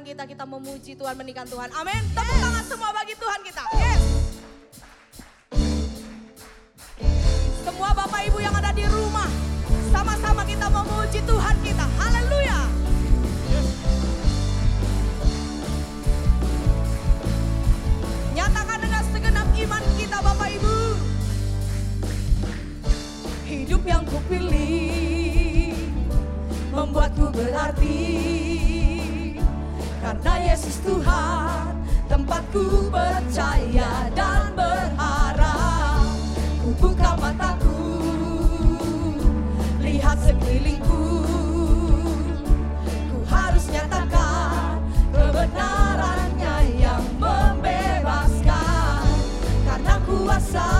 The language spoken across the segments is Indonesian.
Tuhan kita, kita memuji Tuhan, menikah Tuhan. Amin. Tepuk tangan semua bagi Tuhan kita. Yes. Semua Bapak Ibu yang ada di rumah, sama-sama kita memuji Tuhan kita. Haleluya. Yes. Nyatakan dengan segenap iman kita Bapak Ibu. Hidup yang kupilih membuatku berarti. Karena Yesus Tuhan tempatku percaya dan berharap. Ku buka mataku Lihat sekelilingku. Ku harus nyatakan kebenarannya yang membebaskan. Karena kuasa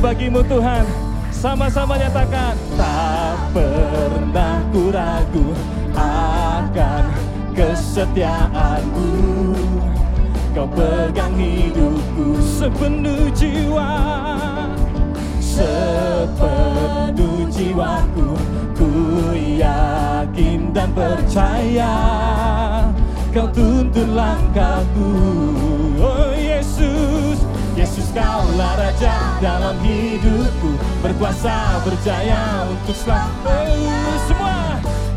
bagimu Tuhan. Sama-sama nyatakan. Tak pernah ku ragu akan kesetiaanmu. Kau pegang hidupku sepenuh jiwa Sepenuh jiwaku Ku yakin dan percaya Kau tuntun langkahku Oh kaulah Raja dalam hidupku Berkuasa berjaya untuk selalu Semua.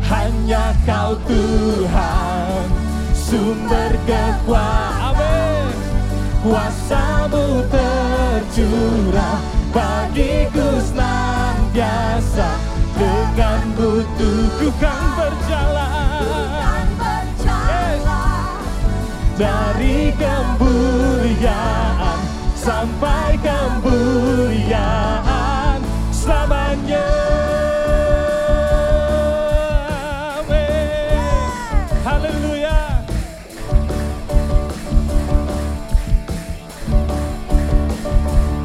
Hanya kau Tuhan Sumber kekuatan Kuasamu tercurah Bagiku senantiasa. Dengan butuhku kan berjalan. Dari kemuliaan sampai kemuliaan selamanya.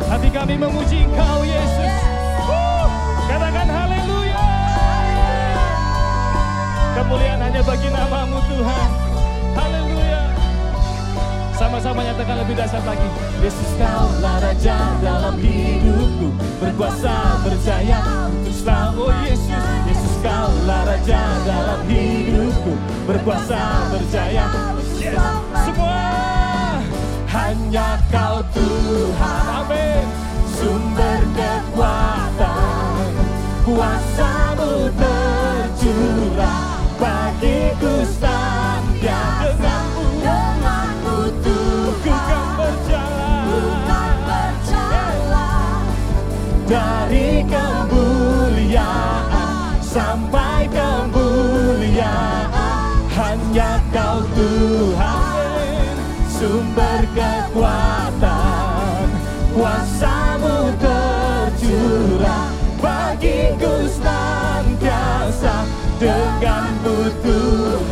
Hati kami memuji Engkau Yesus. Wuh, Katakan haleluya. Kemuliaan hanya bagi Nyatakan lebih dasar lagi. Yesus kaulah Raja dalam hidupku. Berkuasa berjaya untuk selalu. Oh Yesus, Yesus kaulah Raja dalam hidupku. Berkuasa berjaya. Yes. Semua hanya kau Tuhan. Amin. Sumber kekuatan. Kuasamu tercurah bagiku senantiasa sampai kemuliaan hanya kau Tuhan sumber kekuatan kuasamu tercurah. Bagiku senantiasa dengan butuhan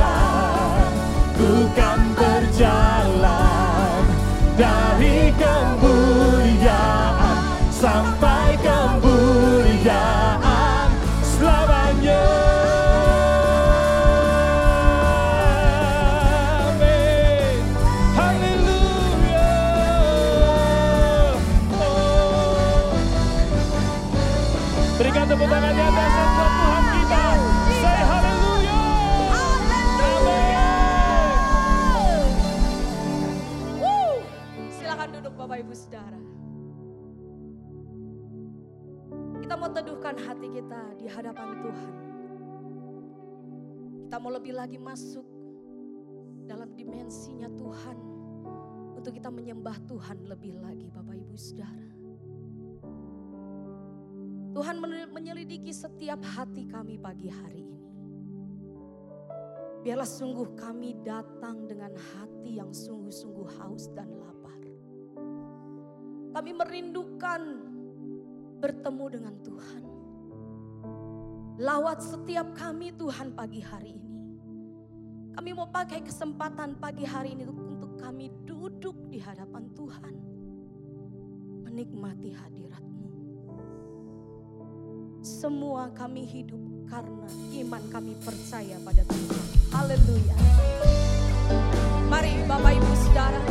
lebih lagi masuk dalam dimensinya Tuhan. Untuk kita menyembah Tuhan lebih lagi Bapak Ibu Saudara. Tuhan men- menyelidiki setiap hati kami pagi hari ini. Biarlah sungguh kami datang dengan hati yang sungguh-sungguh haus dan lapar. Kami merindukan bertemu dengan Tuhan. Lawat setiap kami Tuhan pagi hari ini. Kami mau pakai kesempatan pagi hari ini untuk kami duduk di hadapan Tuhan. Menikmati hadirat-Mu. Semua kami hidup karena iman kami percaya pada Tuhan. Haleluya. Mari Bapak Ibu Saudara,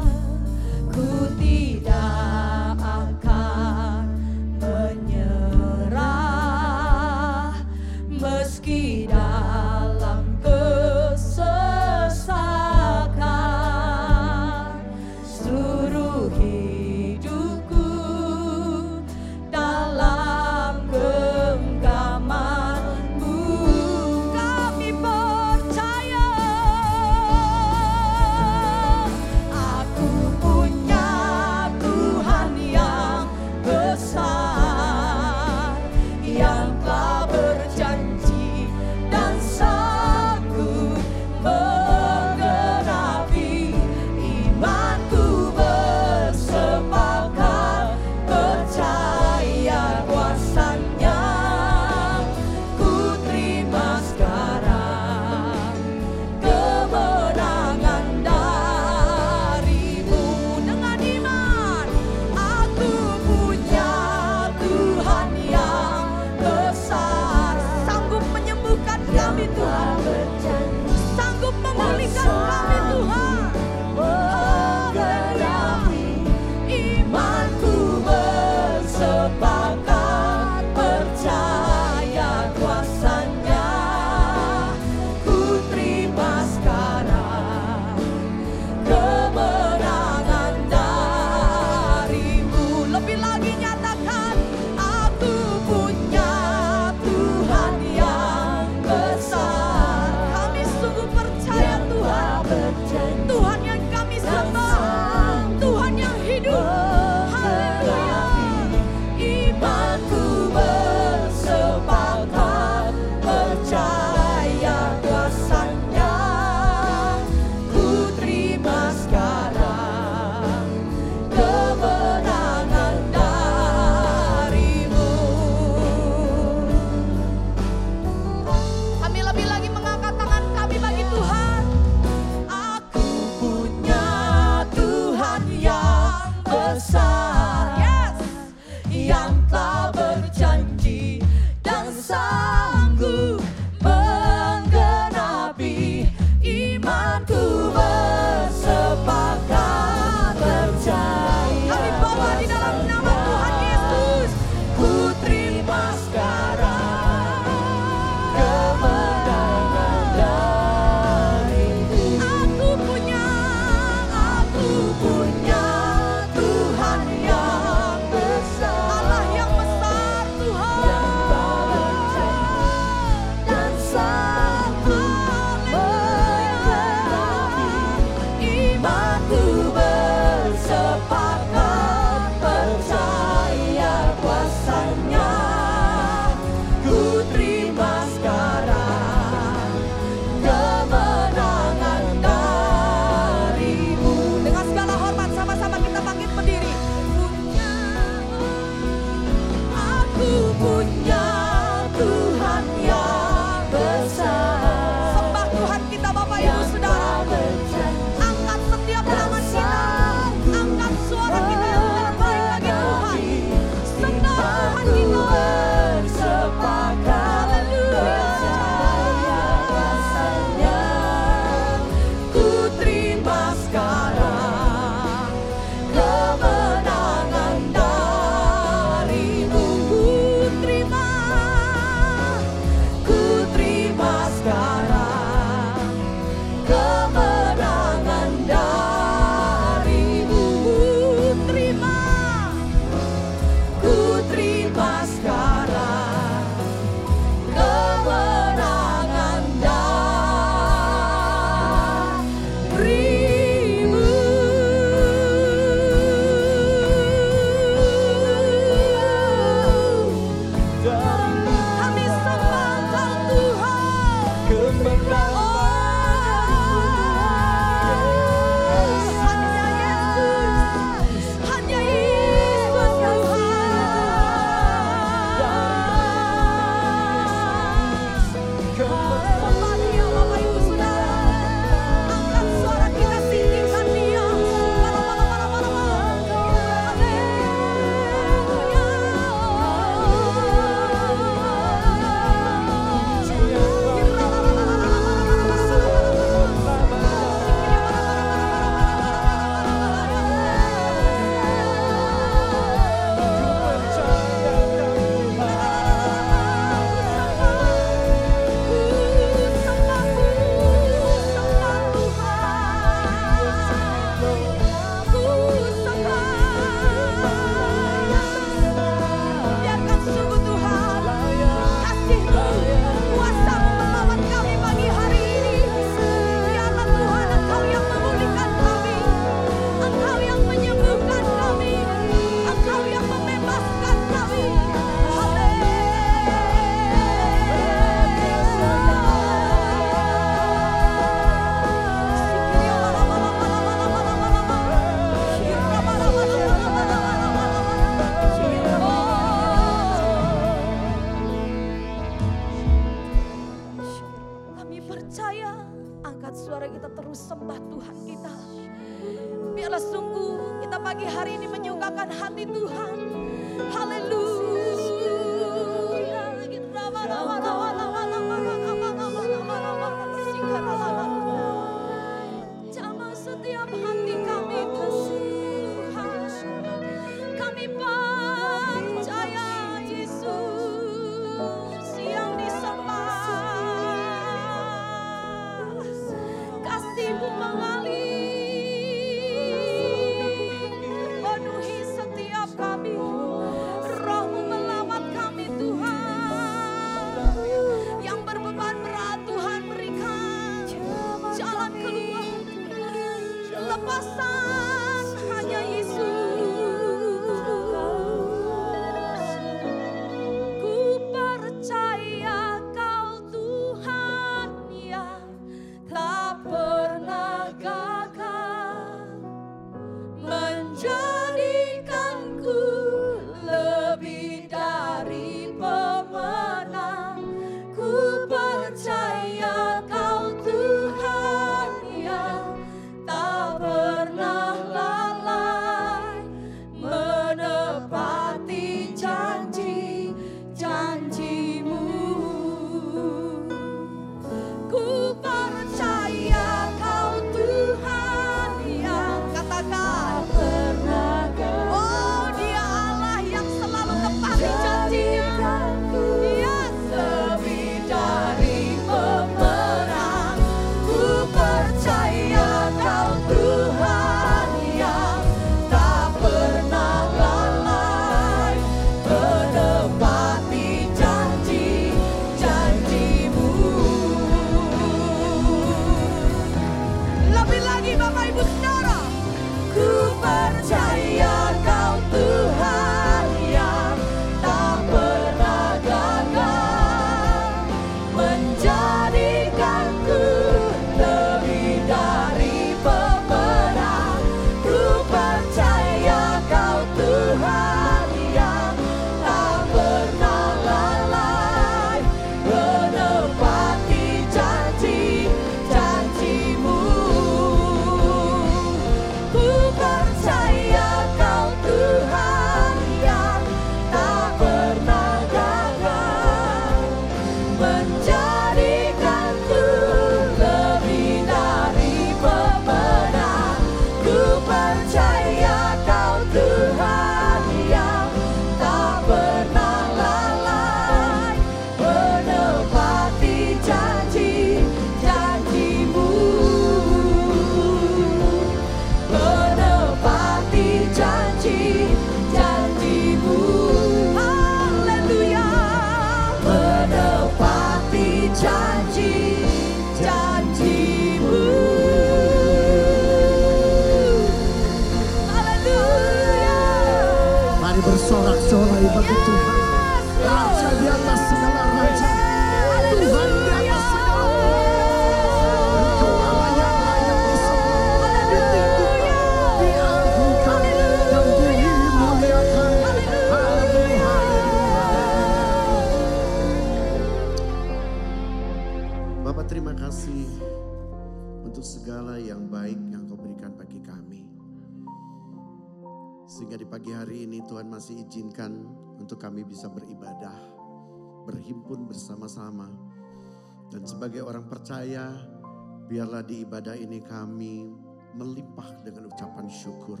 dengan ucapan syukur.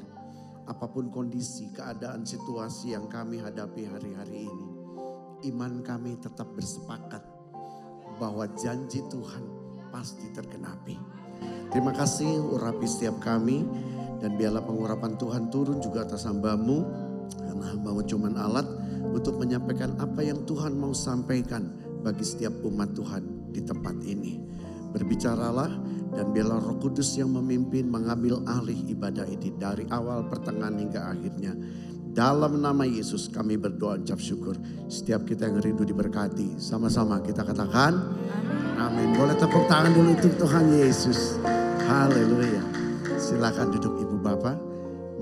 Apa pun kondisi, keadaan, situasi yang kami hadapi hari-hari ini. Iman kami tetap bersepakat bahwa janji Tuhan pasti tergenapi. Terima kasih urapi setiap kami dan biarlah pengurapan Tuhan turun juga atas hambamu. Karena hambamu cuma alat untuk menyampaikan apa yang Tuhan mau sampaikan bagi setiap umat Tuhan di tempat ini. Berbicaralah dan biarlah roh kudus yang memimpin mengambil alih ibadah ini dari awal pertengahan hingga akhirnya. Dalam nama Yesus kami berdoa ucap syukur. Setiap kita yang rindu diberkati. Sama-sama kita katakan. Amin. Boleh tepuk tangan dulu untuk Tuhan Yesus. Haleluya. Silakan duduk Ibu Bapak.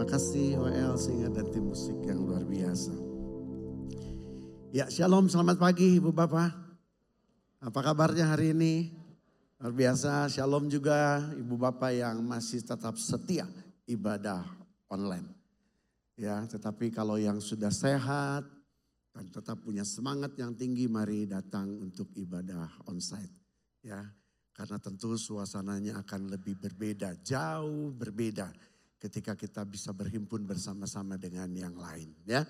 Makasih WL Singer dan tim musik yang luar biasa. Ya shalom selamat pagi Ibu Bapak. Apa kabarnya hari ini? Luar biasa shalom juga Ibu Bapak yang masih tetap setia ibadah online. Ya, tetapi kalau yang sudah sehat dan tetap punya semangat yang tinggi, mari datang untuk ibadah onsite. Ya, karena tentu suasananya akan lebih berbeda, jauh berbeda ketika kita bisa berhimpun bersama-sama dengan yang lain. Ya,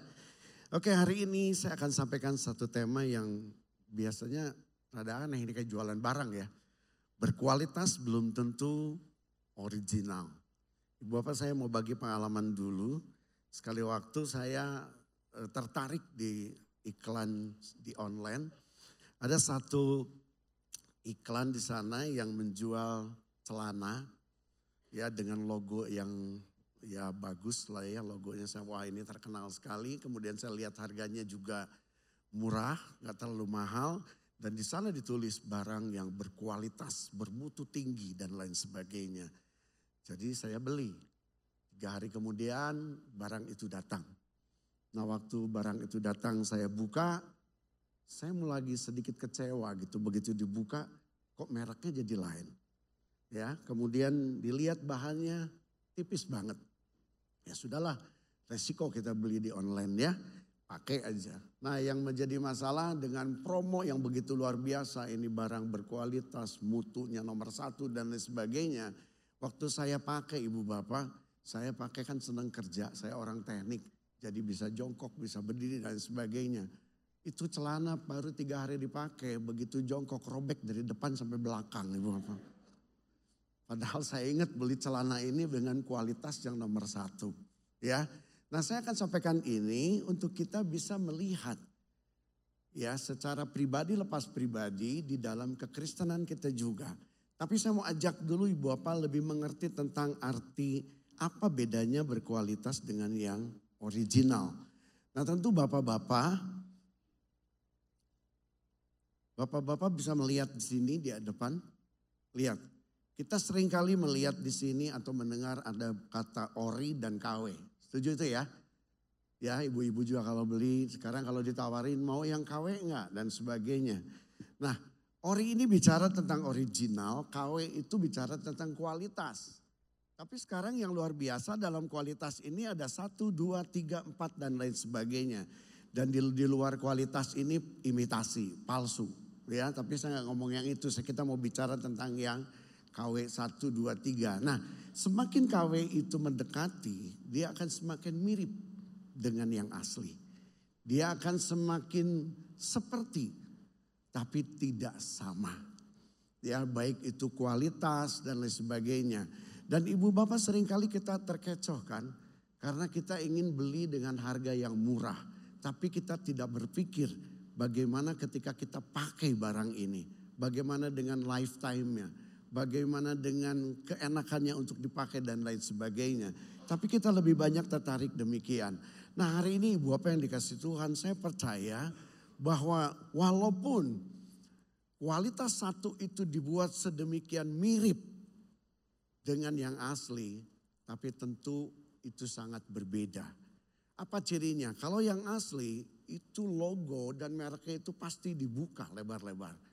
oke hari ini saya akan sampaikan satu tema yang biasanya rada aneh ini kayak jualan barang ya. Berkualitas belum tentu original. Ibu Bapak saya mau bagi pengalaman dulu Sekali waktu saya eh, tertarik di iklan di online. Ada satu iklan di sana yang menjual celana ya dengan logo yang ya bagus lah ya logonya saya wah ini terkenal sekali. Kemudian saya lihat harganya juga murah, nggak terlalu mahal dan di sana ditulis barang yang berkualitas, bermutu tinggi dan lain sebagainya. Jadi saya beli. Tiga hari kemudian barang itu datang. Nah waktu barang itu datang saya buka, saya mulai sedikit kecewa gitu. Begitu dibuka kok mereknya jadi lain. Ya, kemudian dilihat bahannya tipis banget. Ya sudahlah, resiko kita beli di online ya, pakai aja. Nah yang menjadi masalah dengan promo yang begitu luar biasa, ini barang berkualitas, mutunya nomor satu dan lain sebagainya. Waktu saya pakai ibu bapak, saya pakai kan senang kerja, saya orang teknik. Jadi bisa jongkok, bisa berdiri dan sebagainya. Itu celana baru tiga hari dipakai, begitu jongkok robek dari depan sampai belakang. Ibu apa? Padahal saya ingat beli celana ini dengan kualitas yang nomor satu. Ya, Nah saya akan sampaikan ini untuk kita bisa melihat ya secara pribadi lepas pribadi di dalam kekristenan kita juga. Tapi saya mau ajak dulu ibu apa lebih mengerti tentang arti apa bedanya berkualitas dengan yang original? Nah tentu bapak-bapak, bapak-bapak bisa melihat di sini di depan. Lihat, kita sering kali melihat di sini atau mendengar ada kata ori dan KW. Setuju itu ya? Ya ibu-ibu juga kalau beli, sekarang kalau ditawarin mau yang KW enggak dan sebagainya. Nah ori ini bicara tentang original, KW itu bicara tentang kualitas. Tapi sekarang yang luar biasa dalam kualitas ini ada satu, dua, tiga, empat dan lain sebagainya. Dan di, di luar kualitas ini imitasi, palsu. Ya, tapi saya nggak ngomong yang itu. Kita mau bicara tentang yang KW 1, 2, 3. Nah semakin KW itu mendekati, dia akan semakin mirip dengan yang asli. Dia akan semakin seperti, tapi tidak sama. Ya baik itu kualitas dan lain sebagainya. Dan ibu bapak sering kali kita terkecoh kan. Karena kita ingin beli dengan harga yang murah. Tapi kita tidak berpikir bagaimana ketika kita pakai barang ini. Bagaimana dengan lifetime-nya. Bagaimana dengan keenakannya untuk dipakai dan lain sebagainya. Tapi kita lebih banyak tertarik demikian. Nah hari ini ibu apa yang dikasih Tuhan saya percaya bahwa walaupun kualitas satu itu dibuat sedemikian mirip dengan yang asli, tapi tentu itu sangat berbeda. Apa cirinya? Kalau yang asli itu logo dan mereknya itu pasti dibuka lebar-lebar.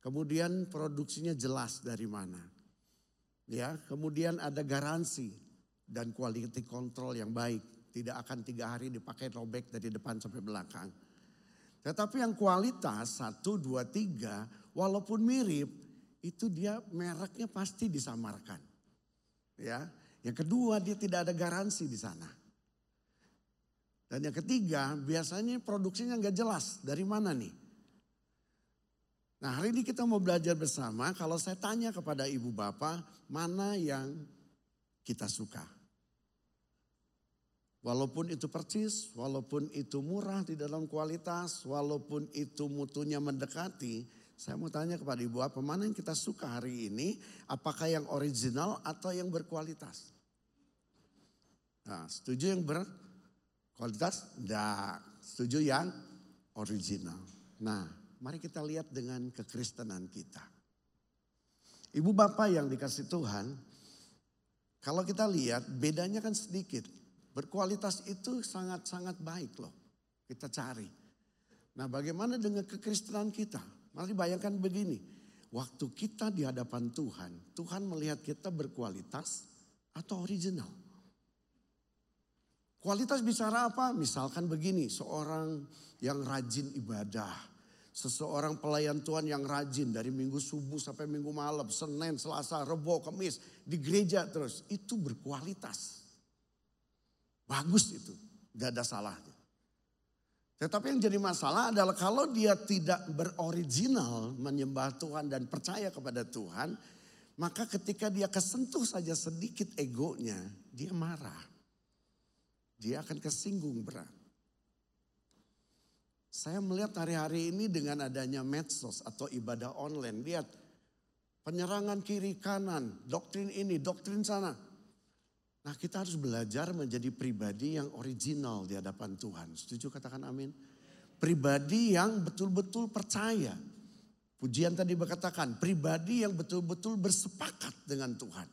Kemudian produksinya jelas dari mana. Ya, kemudian ada garansi dan quality control yang baik. Tidak akan tiga hari dipakai robek dari depan sampai belakang. Tetapi yang kualitas satu, dua, tiga, walaupun mirip, itu dia mereknya pasti disamarkan. Ya, yang kedua dia tidak ada garansi di sana. Dan yang ketiga biasanya produksinya nggak jelas dari mana nih. Nah hari ini kita mau belajar bersama kalau saya tanya kepada ibu bapak mana yang kita suka. Walaupun itu percis, walaupun itu murah di dalam kualitas, walaupun itu mutunya mendekati, saya mau tanya kepada ibu apa mana yang kita suka hari ini, apakah yang original atau yang berkualitas? Nah, setuju yang berkualitas? Tidak. Setuju yang original. Nah, Mari kita lihat dengan kekristenan kita. Ibu bapak yang dikasih Tuhan, kalau kita lihat bedanya kan sedikit. Berkualitas itu sangat-sangat baik loh. Kita cari. Nah bagaimana dengan kekristenan kita? Mari bayangkan begini. Waktu kita di hadapan Tuhan, Tuhan melihat kita berkualitas atau original. Kualitas bicara apa? Misalkan begini, seorang yang rajin ibadah, Seseorang pelayan Tuhan yang rajin dari minggu subuh sampai minggu malam, Senin, Selasa, Rebo, Kamis, di gereja terus. Itu berkualitas. Bagus itu, gak ada salahnya. Tetapi yang jadi masalah adalah kalau dia tidak beroriginal menyembah Tuhan dan percaya kepada Tuhan, maka ketika dia kesentuh saja sedikit egonya, dia marah. Dia akan kesinggung berat. Saya melihat hari-hari ini dengan adanya medsos atau ibadah online. Lihat penyerangan kiri kanan, doktrin ini, doktrin sana. Nah kita harus belajar menjadi pribadi yang original di hadapan Tuhan. Setuju katakan amin? Pribadi yang betul-betul percaya. Pujian tadi berkatakan, pribadi yang betul-betul bersepakat dengan Tuhan.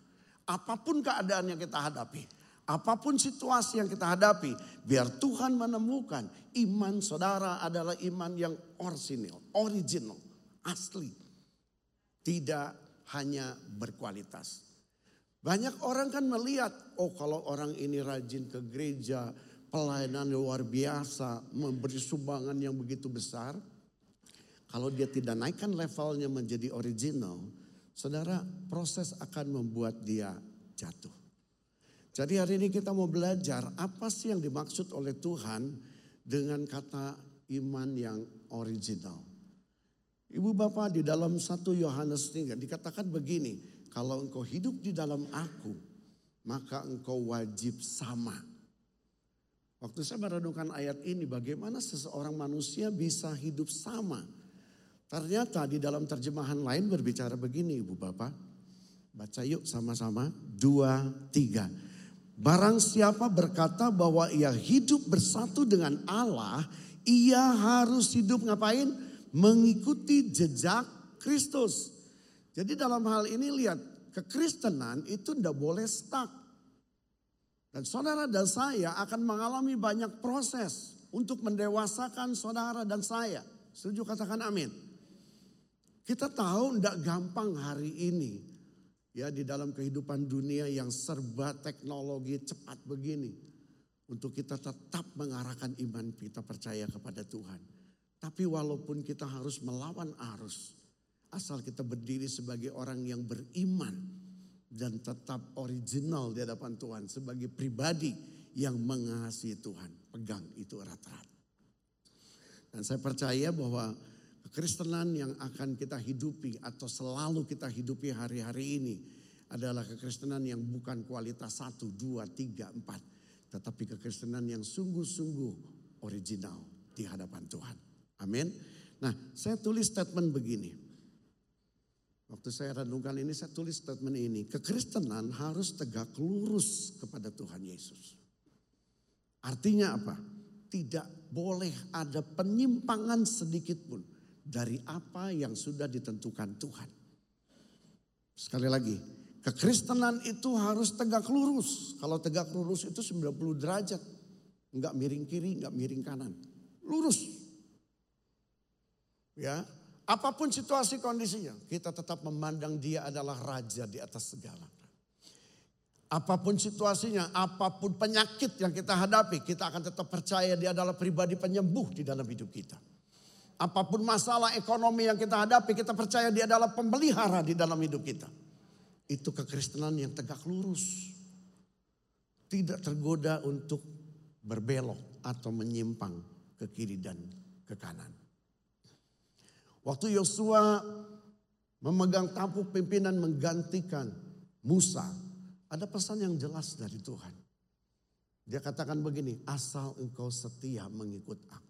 Apa pun keadaan yang kita hadapi, Apa pun situasi yang kita hadapi, biar Tuhan menemukan iman saudara adalah iman yang original, original, asli. Tidak hanya berkualitas. Banyak orang kan melihat, oh kalau orang ini rajin ke gereja, pelayanan luar biasa, memberi sumbangan yang begitu besar. Kalau dia tidak naikkan levelnya menjadi original, saudara proses akan membuat dia jatuh. Jadi hari ini kita mau belajar apa sih yang dimaksud oleh Tuhan dengan kata iman yang original. Ibu bapak di dalam satu Yohanes 3 dikatakan begini, kalau engkau hidup di dalam aku, maka engkau wajib sama. Waktu saya merenungkan ayat ini, bagaimana seseorang manusia bisa hidup sama? Ternyata di dalam terjemahan lain berbicara begini ibu bapak. Baca yuk sama-sama, dua, tiga. Barang siapa berkata bahwa ia hidup bersatu dengan Allah, ia harus hidup ngapain? Mengikuti jejak Kristus. Jadi dalam hal ini lihat, kekristenan itu tidak boleh stuck. Dan saudara dan saya akan mengalami banyak proses untuk mendewasakan saudara dan saya. Setuju katakan amin. Kita tahu tidak gampang hari ini ya di dalam kehidupan dunia yang serba teknologi cepat begini untuk kita tetap mengarahkan iman kita percaya kepada Tuhan. Tapi walaupun kita harus melawan arus, asal kita berdiri sebagai orang yang beriman dan tetap original di hadapan Tuhan sebagai pribadi yang mengasihi Tuhan. Pegang itu erat-erat. Dan saya percaya bahwa Kekristenan yang akan kita hidupi atau selalu kita hidupi hari-hari ini adalah kekristenan yang bukan kualitas satu, dua, tiga, empat. Tetapi kekristenan yang sungguh-sungguh original di hadapan Tuhan. Amin. Nah saya tulis statement begini. Waktu saya renungkan ini saya tulis statement ini. Kekristenan harus tegak lurus kepada Tuhan Yesus. Artinya apa? Tidak boleh ada penyimpangan sedikit pun dari apa yang sudah ditentukan Tuhan. Sekali lagi, kekristenan itu harus tegak lurus. Kalau tegak lurus itu 90 derajat. Enggak miring kiri, enggak miring kanan. Lurus. Ya, Apa pun situasi kondisinya, kita tetap memandang dia adalah raja di atas segala. Apa pun situasinya, apa pun penyakit yang kita hadapi, kita akan tetap percaya dia adalah pribadi penyembuh di dalam hidup kita. Apa pun masalah ekonomi yang kita hadapi, kita percaya dia adalah pemelihara di dalam hidup kita. Itu kekristenan yang tegak lurus. Tidak tergoda untuk berbelok atau menyimpang ke kiri dan ke kanan. Waktu Yosua memegang tampuk pimpinan menggantikan Musa, ada pesan yang jelas dari Tuhan. Dia katakan begini, asal engkau setia mengikut aku.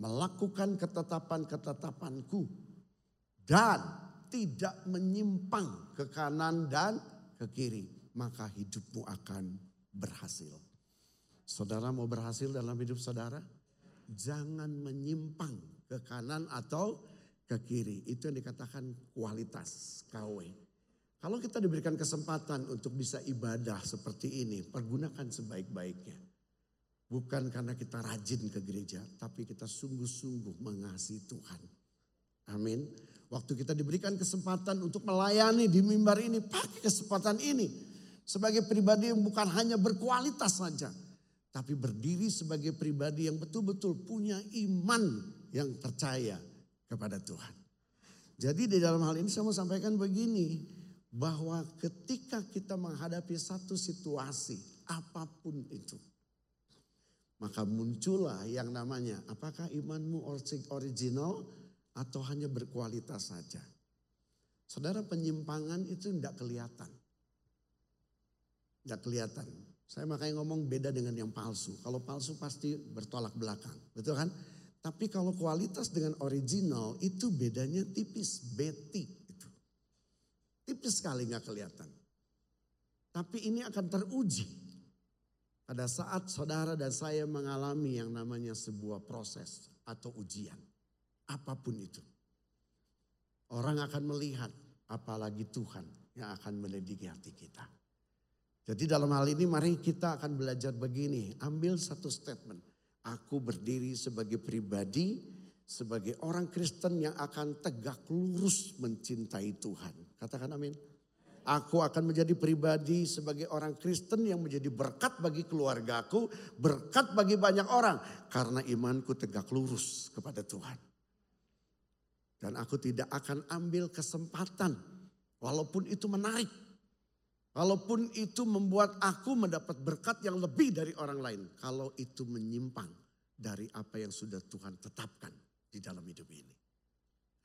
Melakukan ketetapan-ketetapanku. Dan tidak menyimpang ke kanan dan ke kiri. Maka hidupmu akan berhasil. Saudara mau berhasil dalam hidup saudara? Jangan menyimpang ke kanan atau ke kiri. Itu yang dikatakan kualitas KW. Kalau kita diberikan kesempatan untuk bisa ibadah seperti ini, pergunakan sebaik-baiknya. Bukan karena kita rajin ke gereja, tapi kita sungguh-sungguh mengasihi Tuhan. Amin. Waktu kita diberikan kesempatan untuk melayani di mimbar ini, pakai kesempatan ini. Sebagai pribadi yang bukan hanya berkualitas saja. Tapi berdiri sebagai pribadi yang betul-betul punya iman yang percaya kepada Tuhan. Jadi di dalam hal ini saya mau sampaikan begini bahwa ketika kita menghadapi satu situasi apa pun itu maka muncullah yang namanya apakah imanmu original atau hanya berkualitas saja. Saudara penyimpangan itu tidak kelihatan. Tidak kelihatan. Saya makanya ngomong beda dengan yang palsu. Kalau palsu pasti bertolak belakang. Betul kan? Tapi kalau kualitas dengan original itu bedanya tipis, beti. Tipis sekali nggak kelihatan. Tapi ini akan teruji pada saat saudara dan saya mengalami yang namanya sebuah proses atau ujian. Apa pun itu. Orang akan melihat apalagi Tuhan yang akan melidiki hati kita. Jadi dalam hal ini mari kita akan belajar begini. Ambil satu statement. Aku berdiri sebagai pribadi, sebagai orang Kristen yang akan tegak lurus mencintai Tuhan. Katakan amin. Aku akan menjadi pribadi sebagai orang Kristen yang menjadi berkat bagi keluargaku, berkat bagi banyak orang. Karena imanku tegak lurus kepada Tuhan. Dan aku tidak akan ambil kesempatan, walaupun itu menarik. Walaupun itu membuat aku mendapat berkat yang lebih dari orang lain. Kalau itu menyimpang dari apa yang sudah Tuhan tetapkan di dalam hidup ini.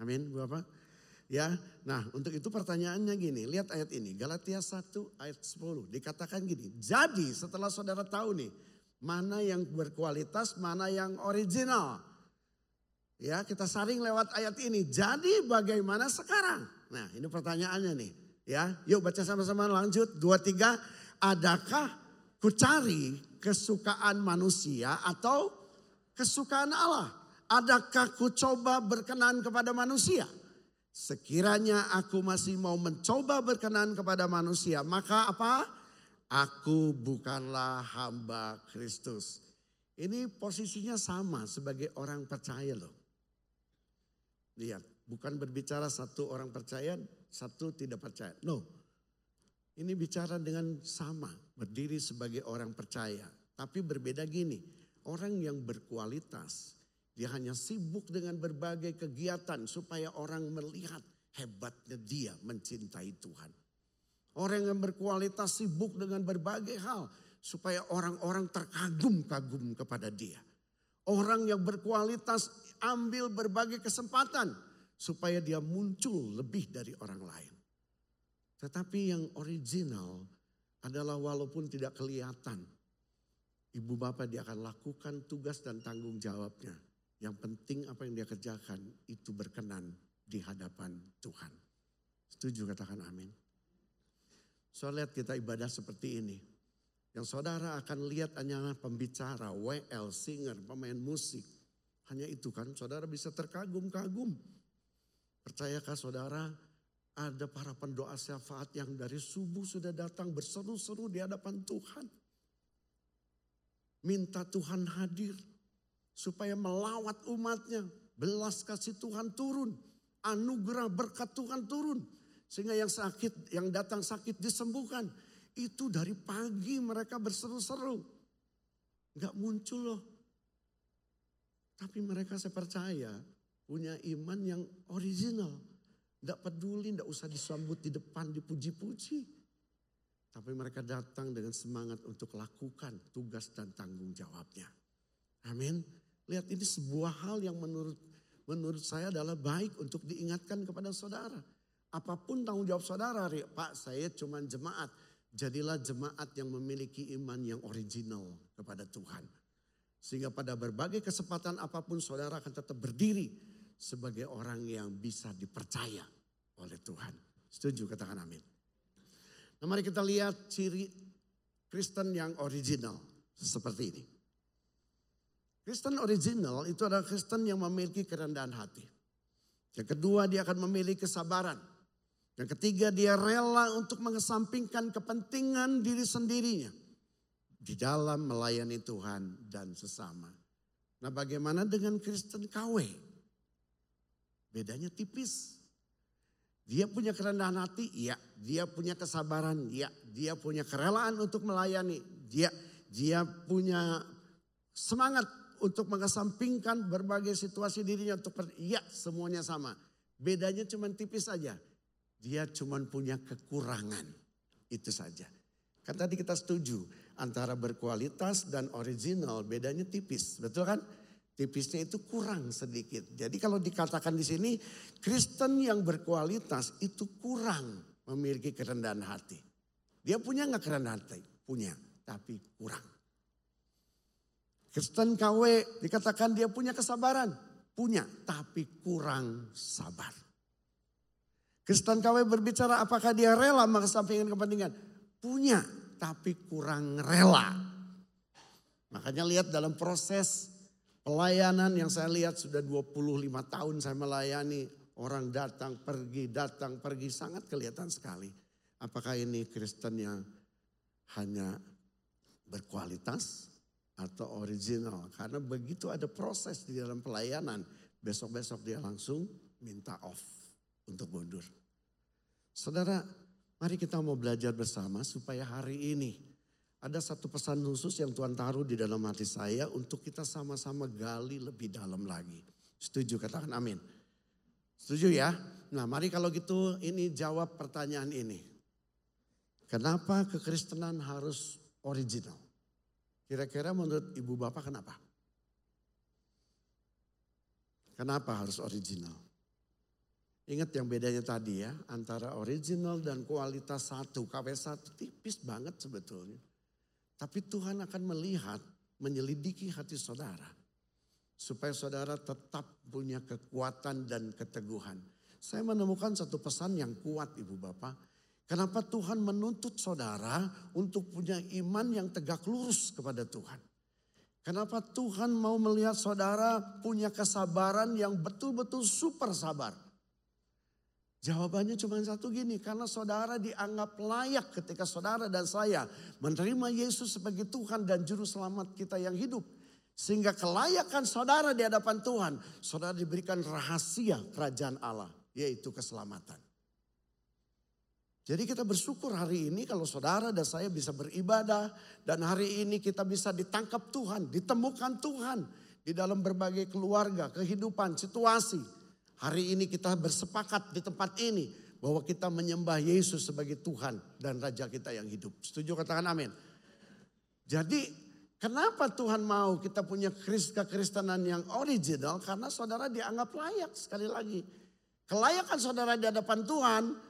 Amin, Bapak. Ya, nah untuk itu pertanyaannya gini, lihat ayat ini, Galatia 1 ayat 10, dikatakan gini, jadi setelah saudara tahu nih, mana yang berkualitas, mana yang original. Ya, kita saring lewat ayat ini, jadi bagaimana sekarang? Nah ini pertanyaannya nih, ya yuk baca sama-sama lanjut, dua tiga, adakah ku cari kesukaan manusia atau kesukaan Allah? Adakah ku coba berkenan kepada manusia? Sekiranya aku masih mau mencoba berkenan kepada manusia, maka apa? Aku bukanlah hamba Kristus. Ini posisinya sama sebagai orang percaya loh. Lihat, bukan berbicara satu orang percaya, satu tidak percaya. No, ini bicara dengan sama, berdiri sebagai orang percaya. Tapi berbeda gini, orang yang berkualitas, dia hanya sibuk dengan berbagai kegiatan supaya orang melihat hebatnya dia mencintai Tuhan. Orang yang berkualitas sibuk dengan berbagai hal supaya orang-orang terkagum-kagum kepada dia. Orang yang berkualitas ambil berbagai kesempatan supaya dia muncul lebih dari orang lain. Tetapi yang original adalah walaupun tidak kelihatan. Ibu bapak dia akan lakukan tugas dan tanggung jawabnya yang penting apa yang dia kerjakan itu berkenan di hadapan Tuhan. Setuju katakan amin. So lihat kita ibadah seperti ini. Yang saudara akan lihat hanya pembicara, WL, singer, pemain musik. Hanya itu kan saudara bisa terkagum-kagum. Percayakah saudara ada para pendoa syafaat yang dari subuh sudah datang berseru-seru di hadapan Tuhan. Minta Tuhan hadir supaya melawat umatnya. belas kasih Tuhan turun, anugerah berkat Tuhan turun. Sehingga yang sakit, yang datang sakit disembuhkan. Itu dari pagi mereka berseru-seru. Gak muncul loh. Tapi mereka saya percaya punya iman yang original. Tidak peduli, tidak usah disambut di depan, dipuji-puji. Tapi mereka datang dengan semangat untuk lakukan tugas dan tanggung jawabnya. Amin. Lihat ini sebuah hal yang menurut menurut saya adalah baik untuk diingatkan kepada saudara. Apa pun tanggung jawab saudara, Pak saya cuma jemaat. Jadilah jemaat yang memiliki iman yang original kepada Tuhan. Sehingga pada berbagai kesempatan apa pun saudara akan tetap berdiri sebagai orang yang bisa dipercaya oleh Tuhan. Setuju katakan amin. Nah mari kita lihat ciri Kristen yang original seperti ini. Kristen original itu adalah Kristen yang memiliki kerendahan hati. Yang kedua dia akan memiliki kesabaran. Yang ketiga dia rela untuk mengesampingkan kepentingan diri sendirinya. Di dalam melayani Tuhan dan sesama. Nah bagaimana dengan Kristen KW? Bedanya tipis. Dia punya kerendahan hati, iya. Dia punya kesabaran, iya. Dia punya kerelaan untuk melayani, dia dia punya semangat untuk mengesampingkan berbagai situasi dirinya untuk iya semuanya sama. Bedanya cuma tipis saja. Dia cuma punya kekurangan. Itu saja. Kan tadi kita setuju antara berkualitas dan original bedanya tipis, betul kan? tipisnya itu kurang sedikit. Jadi kalau dikatakan di sini Kristen yang berkualitas itu kurang memiliki kerendahan hati. Dia punya nggak kerendahan hati? Punya, tapi kurang. Kristen KW dikatakan dia punya kesabaran, punya, tapi kurang sabar. Kristen KW berbicara apakah dia rela mengesampingkan kepentingan? Punya, tapi kurang rela. Makanya lihat dalam proses Pelayanan yang saya lihat sudah 25 tahun saya melayani. Orang datang, pergi, datang, pergi. Sangat kelihatan sekali. Apakah ini Kristen yang hanya berkualitas atau original? Karena begitu ada proses di dalam pelayanan. Besok-besok dia langsung minta off untuk mundur. Saudara, mari kita mau belajar bersama supaya hari ini ada satu pesan khusus yang Tuhan taruh di dalam hati saya untuk kita sama-sama gali lebih dalam lagi. Setuju katakan amin. Setuju ya? Nah mari kalau gitu ini jawab pertanyaan ini. Kenapa kekristenan harus original? Kira-kira menurut ibu bapak kenapa? Kenapa harus original? Ingat yang bedanya tadi ya, antara original dan kualitas satu, KW satu tipis banget sebetulnya. Tapi Tuhan akan melihat, menyelidiki hati saudara. Supaya saudara tetap punya kekuatan dan keteguhan. Saya menemukan satu pesan yang kuat ibu bapak. Kenapa Tuhan menuntut saudara untuk punya iman yang tegak lurus kepada Tuhan. Kenapa Tuhan mau melihat saudara punya kesabaran yang betul-betul super sabar. Jawabannya cuma satu gini, karena saudara dianggap layak ketika saudara dan saya menerima Yesus sebagai Tuhan dan Juru Selamat kita yang hidup. Sehingga kelayakan saudara di hadapan Tuhan, saudara diberikan rahasia kerajaan Allah, yaitu keselamatan. Jadi kita bersyukur hari ini kalau saudara dan saya bisa beribadah dan hari ini kita bisa ditangkap Tuhan, ditemukan Tuhan di dalam berbagai keluarga, kehidupan, situasi. Hari ini kita bersepakat di tempat ini bahwa kita menyembah Yesus sebagai Tuhan dan Raja kita yang hidup. Setuju katakan amin. Jadi kenapa Tuhan mau kita punya kekristenan yang original? Karena saudara dianggap layak sekali lagi. Kelayakan saudara di hadapan Tuhan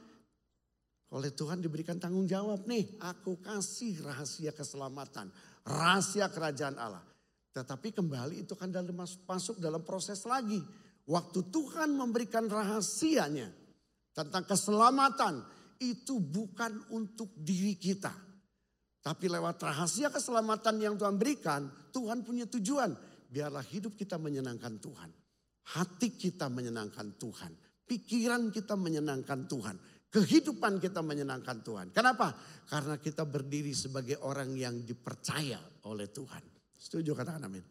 oleh Tuhan diberikan tanggung jawab nih. Aku kasih rahasia keselamatan. Rahasia kerajaan Allah. Tetapi kembali itu kan dalam masuk dalam proses lagi. Waktu Tuhan memberikan rahasianya tentang keselamatan itu bukan untuk diri kita. Tapi lewat rahasia keselamatan yang Tuhan berikan, Tuhan punya tujuan. Biarlah hidup kita menyenangkan Tuhan. Hati kita menyenangkan Tuhan. Pikiran kita menyenangkan Tuhan. Kehidupan kita menyenangkan Tuhan. Kenapa? Karena kita berdiri sebagai orang yang dipercaya oleh Tuhan. Setuju katakan amin.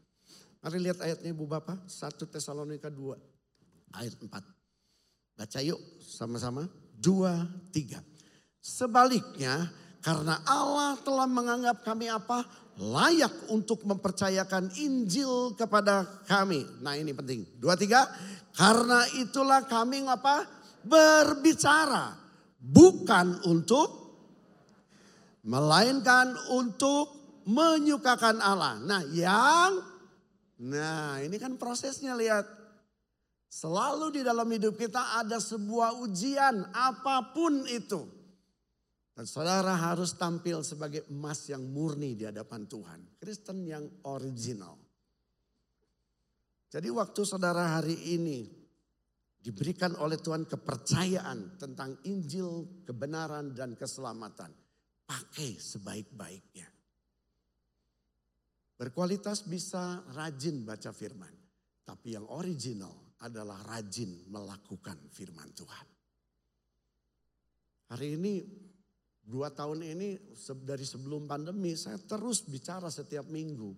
Mari lihat ayatnya Ibu Bapak. 1 Tesalonika 2 ayat 4. Baca yuk sama-sama. Dua, tiga. Sebaliknya karena Allah telah menganggap kami apa? Layak untuk mempercayakan Injil kepada kami. Nah ini penting. Dua, tiga. Karena itulah kami apa? Berbicara. Bukan untuk melainkan untuk menyukakan Allah. Nah, yang nah ini kan prosesnya lihat. Selalu di dalam hidup kita ada sebuah ujian apa pun itu. Dan saudara harus tampil sebagai emas yang murni di hadapan Tuhan. Kristen yang original. Jadi waktu saudara hari ini diberikan oleh Tuhan kepercayaan tentang Injil, kebenaran dan keselamatan. Pakai sebaik-baiknya. Berkualitas bisa rajin baca firman. Tapi yang original adalah rajin melakukan firman Tuhan. Hari ini, dua tahun ini dari sebelum pandemi saya terus bicara setiap minggu.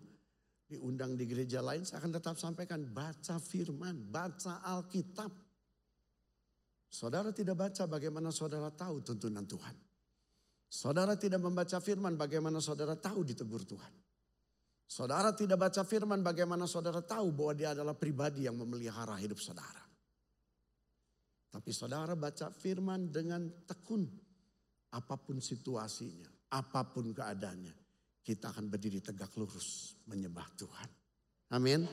Diundang di gereja lain saya akan tetap sampaikan baca firman, baca Alkitab. Saudara tidak baca bagaimana saudara tahu tuntunan Tuhan. Saudara tidak membaca firman bagaimana saudara tahu ditegur Tuhan. Saudara tidak baca firman bagaimana saudara tahu bahwa dia adalah pribadi yang memelihara hidup saudara. Tapi saudara baca firman dengan tekun. Apa pun situasinya, apa pun keadaannya. Kita akan berdiri tegak lurus menyembah Tuhan. Amin.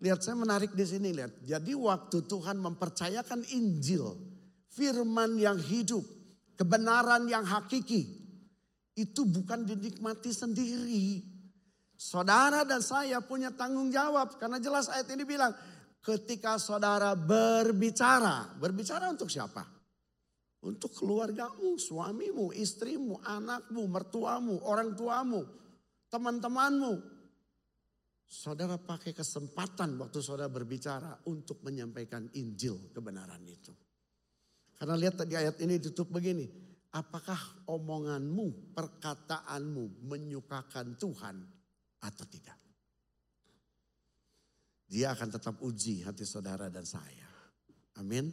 Lihat saya menarik di sini lihat. Jadi waktu Tuhan mempercayakan Injil, firman yang hidup, kebenaran yang hakiki, itu bukan dinikmati sendiri. Saudara dan saya punya tanggung jawab. Karena jelas ayat ini bilang, ketika saudara berbicara. Berbicara untuk siapa? Untuk keluargamu, suamimu, istrimu, anakmu, mertuamu, orang tuamu, teman-temanmu. Saudara pakai kesempatan waktu saudara berbicara untuk menyampaikan Injil kebenaran itu. Karena lihat tadi ayat ini ditutup begini. Apakah omonganmu, perkataanmu menyukakan Tuhan atau tidak. Dia akan tetap uji hati saudara dan saya. Amin.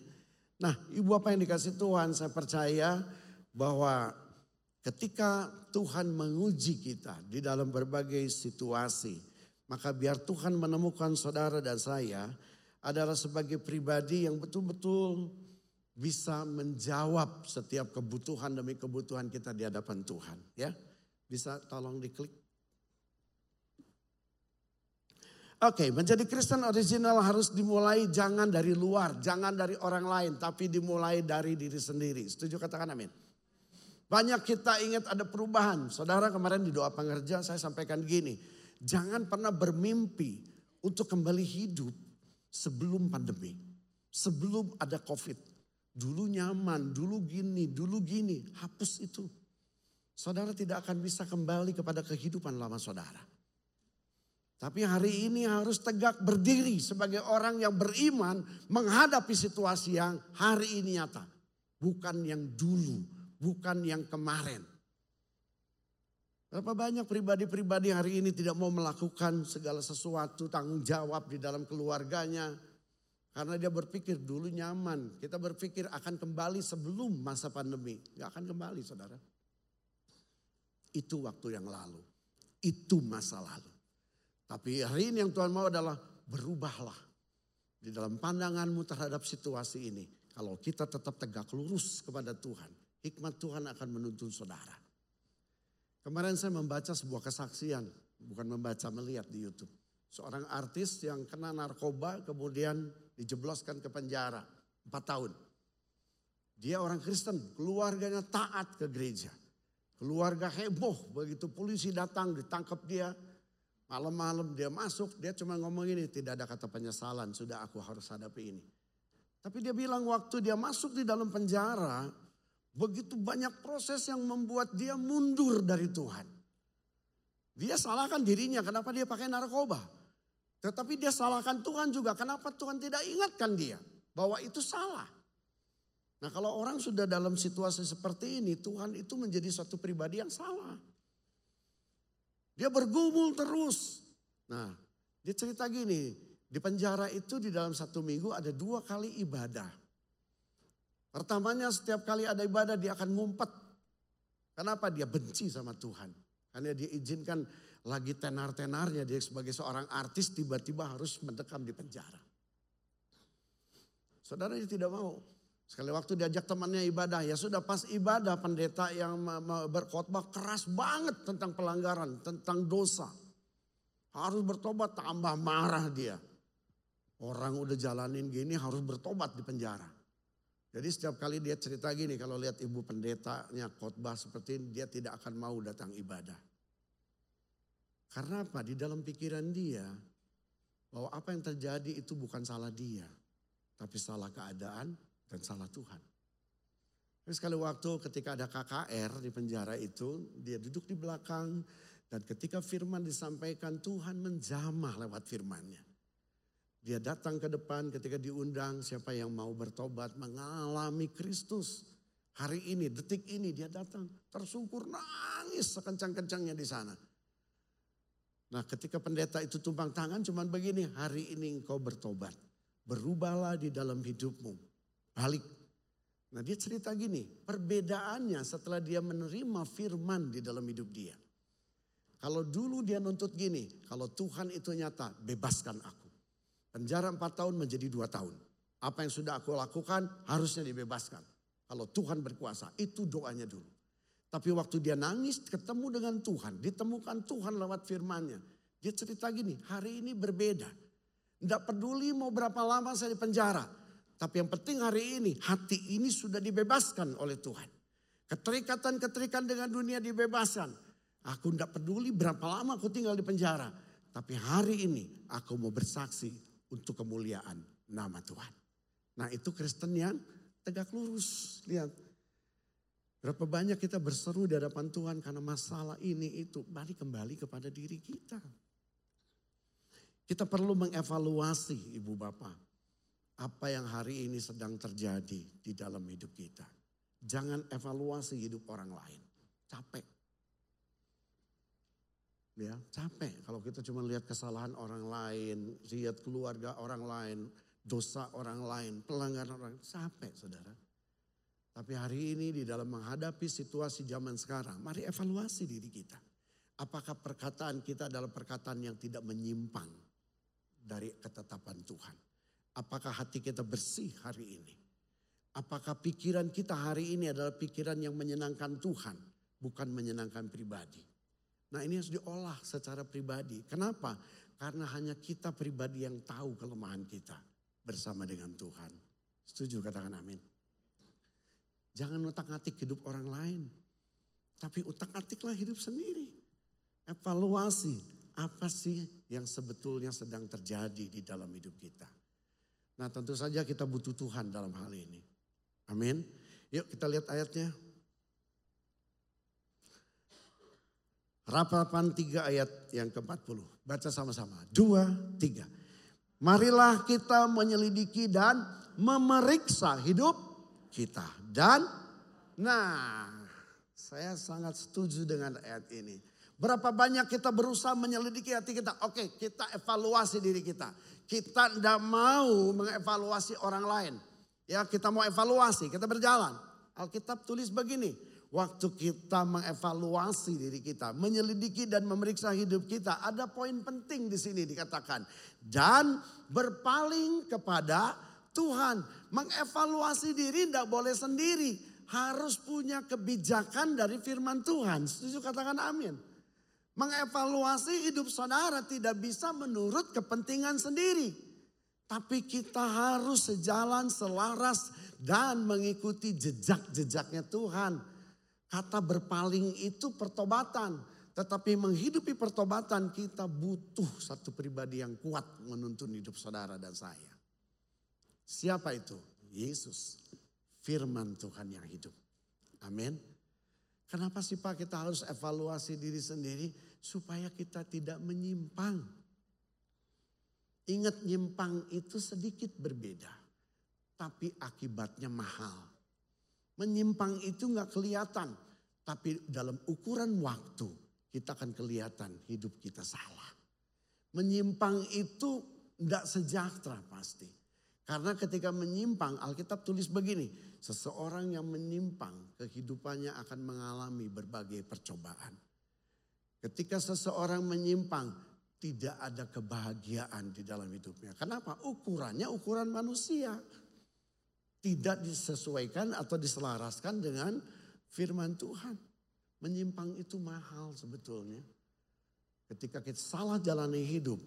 Nah ibu apa yang dikasih Tuhan saya percaya bahwa ketika Tuhan menguji kita di dalam berbagai situasi. Maka biar Tuhan menemukan saudara dan saya adalah sebagai pribadi yang betul-betul bisa menjawab setiap kebutuhan demi kebutuhan kita di hadapan Tuhan. Ya, bisa tolong diklik. Oke, okay, menjadi Kristen original harus dimulai jangan dari luar, jangan dari orang lain, tapi dimulai dari diri sendiri. Setuju katakan amin. Banyak kita ingat ada perubahan. Saudara kemarin di doa pengerja saya sampaikan gini. Jangan pernah bermimpi untuk kembali hidup sebelum pandemi. Sebelum ada covid. Dulu nyaman, dulu gini, dulu gini. Hapus itu. Saudara tidak akan bisa kembali kepada kehidupan lama saudara. Tapi hari ini harus tegak berdiri sebagai orang yang beriman menghadapi situasi yang hari ini nyata. Bukan yang dulu, bukan yang kemarin. Berapa banyak pribadi-pribadi hari ini tidak mau melakukan segala sesuatu tanggung jawab di dalam keluarganya. Karena dia berpikir dulu nyaman. Kita berpikir akan kembali sebelum masa pandemi. Gak akan kembali saudara. Itu waktu yang lalu. Itu masa lalu. Tapi hari ini yang Tuhan mau adalah berubahlah. Di dalam pandanganmu terhadap situasi ini. Kalau kita tetap tegak lurus kepada Tuhan. Hikmat Tuhan akan menuntun saudara. Kemarin saya membaca sebuah kesaksian. Bukan membaca, melihat di Youtube. Seorang artis yang kena narkoba kemudian dijebloskan ke penjara. Empat tahun. Dia orang Kristen, keluarganya taat ke gereja. Keluarga heboh, begitu polisi datang ditangkap dia, Malam-malam dia masuk, dia cuma ngomong ini, tidak ada kata penyesalan, sudah aku harus hadapi ini. Tapi dia bilang waktu dia masuk di dalam penjara, begitu banyak proses yang membuat dia mundur dari Tuhan. Dia salahkan dirinya, kenapa dia pakai narkoba. Tetapi dia salahkan Tuhan juga, kenapa Tuhan tidak ingatkan dia bahwa itu salah. Nah kalau orang sudah dalam situasi seperti ini, Tuhan itu menjadi suatu pribadi yang salah. Dia bergumul terus. Nah, Dia cerita gini, di penjara itu di dalam satu minggu ada dua kali ibadah. Pertamanya setiap kali ada ibadah dia akan ngumpet. Kenapa? Dia benci sama Tuhan. Karena dia izinkan lagi tenar-tenarnya dia sebagai seorang artis tiba-tiba harus mendekam di penjara. Saudara dia tidak mau. Sekali waktu diajak temannya ibadah, ya sudah pas ibadah pendeta yang berkhotbah keras banget tentang pelanggaran, tentang dosa. Harus bertobat tambah marah dia. Orang udah jalanin gini harus bertobat di penjara. Jadi setiap kali dia cerita gini, kalau lihat ibu pendetanya khotbah seperti ini, dia tidak akan mau datang ibadah. Karena apa? Di dalam pikiran dia, bahwa apa yang terjadi itu bukan salah dia, tapi salah keadaan dan salah Tuhan. Terus sekali waktu ketika ada KKR di penjara itu, dia duduk di belakang dan ketika firman disampaikan Tuhan menjamah lewat firmannya. Dia datang ke depan ketika diundang siapa yang mau bertobat mengalami Kristus. Hari ini, detik ini dia datang tersungkur nangis sekencang-kencangnya di sana. Nah ketika pendeta itu tumpang tangan cuman begini, hari ini engkau bertobat. Berubahlah di dalam hidupmu. Balik. Nah dia cerita gini, perbedaannya setelah dia menerima firman di dalam hidup dia. Kalau dulu dia nuntut gini, kalau Tuhan itu nyata, bebaskan aku. Penjara empat tahun menjadi dua tahun. Apa yang sudah aku lakukan harusnya dibebaskan. Kalau Tuhan berkuasa, itu doanya dulu. Tapi waktu dia nangis ketemu dengan Tuhan, ditemukan Tuhan lewat firmannya. Dia cerita gini, hari ini berbeda. Tidak peduli mau berapa lama saya di penjara. Tapi yang penting hari ini hati ini sudah dibebaskan oleh Tuhan. Keterikatan-keterikatan dengan dunia dibebaskan. Aku tidak peduli berapa lama aku tinggal di penjara. Tapi hari ini aku mau bersaksi untuk kemuliaan nama Tuhan. Nah itu Kristen yang tegak lurus. Lihat. Berapa banyak kita berseru di hadapan Tuhan karena masalah ini itu. Balik kembali kepada diri kita. Kita perlu mengevaluasi ibu bapak apa yang hari ini sedang terjadi di dalam hidup kita. Jangan evaluasi hidup orang lain. Capek. Ya, capek kalau kita cuma lihat kesalahan orang lain, lihat keluarga orang lain, dosa orang lain, pelanggaran orang lain. Capek saudara. Tapi hari ini di dalam menghadapi situasi zaman sekarang, mari evaluasi diri kita. Apakah perkataan kita adalah perkataan yang tidak menyimpang dari ketetapan Tuhan? Apakah hati kita bersih hari ini? Apakah pikiran kita hari ini adalah pikiran yang menyenangkan Tuhan, bukan menyenangkan pribadi? Nah ini harus diolah secara pribadi. Kenapa? Karena hanya kita pribadi yang tahu kelemahan kita bersama dengan Tuhan. Setuju katakan amin. Jangan utak-atik hidup orang lain. Tapi utak-atiklah hidup sendiri. Evaluasi apa sih yang sebetulnya sedang terjadi di dalam hidup kita. Nah tentu saja kita butuh Tuhan dalam hal ini. Amin. Yuk kita lihat ayatnya. Rapapan 3 ayat yang ke-40. Baca sama-sama. Dua, tiga. Marilah kita menyelidiki dan memeriksa hidup kita. Dan nah saya sangat setuju dengan ayat ini. Berapa banyak kita berusaha menyelidiki hati kita. Oke kita evaluasi diri kita. Kita tidak mau mengevaluasi orang lain. Ya kita mau evaluasi, kita berjalan. Alkitab tulis begini. Waktu kita mengevaluasi diri kita, menyelidiki dan memeriksa hidup kita, ada poin penting di sini dikatakan. Dan berpaling kepada Tuhan. Mengevaluasi diri tidak boleh sendiri. Harus punya kebijakan dari firman Tuhan. Setuju katakan amin. Mengevaluasi hidup saudara tidak bisa menurut kepentingan sendiri. Tapi kita harus sejalan selaras dan mengikuti jejak-jejaknya Tuhan. Kata berpaling itu pertobatan. Tetapi menghidupi pertobatan kita butuh satu pribadi yang kuat menuntun hidup saudara dan saya. Siapa itu? Yesus. Firman Tuhan yang hidup. Amin. Kenapa sih Pak kita harus evaluasi diri sendiri? Supaya kita tidak menyimpang. Ingat nyimpang itu sedikit berbeda. Tapi akibatnya mahal. Menyimpang itu nggak kelihatan. Tapi dalam ukuran waktu kita akan kelihatan hidup kita salah. Menyimpang itu tidak sejahtera pasti. Karena ketika menyimpang, Alkitab tulis begini, seseorang yang menyimpang kehidupannya akan mengalami berbagai percobaan. Ketika seseorang menyimpang, tidak ada kebahagiaan di dalam hidupnya. Kenapa? Ukurannya ukuran manusia. Tidak disesuaikan atau diselaraskan dengan firman Tuhan. Menyimpang itu mahal sebetulnya. Ketika kita salah jalani hidup,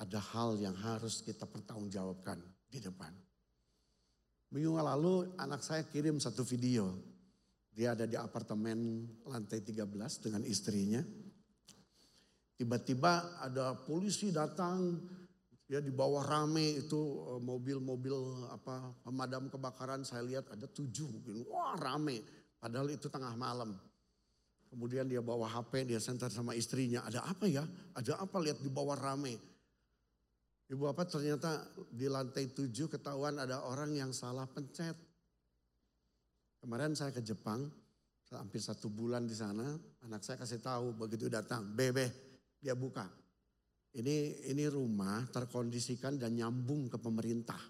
ada hal yang harus kita pertanggungjawabkan di depan. Minggu lalu anak saya kirim satu video. Dia ada di apartemen lantai 13 dengan istrinya. Tiba-tiba ada polisi datang, ya di bawah rame itu eh, mobil-mobil apa pemadam kebakaran saya lihat ada tujuh mungkin, wah rame. Padahal itu tengah malam. Kemudian dia bawa HP, dia center sama istrinya. Ada apa ya? Ada apa lihat di bawah rame? Ibu apa ternyata di lantai tujuh ketahuan ada orang yang salah pencet. Kemarin saya ke Jepang, hampir satu bulan di sana. Anak saya kasih tahu begitu datang, bebe, dia buka. Ini ini rumah terkondisikan dan nyambung ke pemerintah.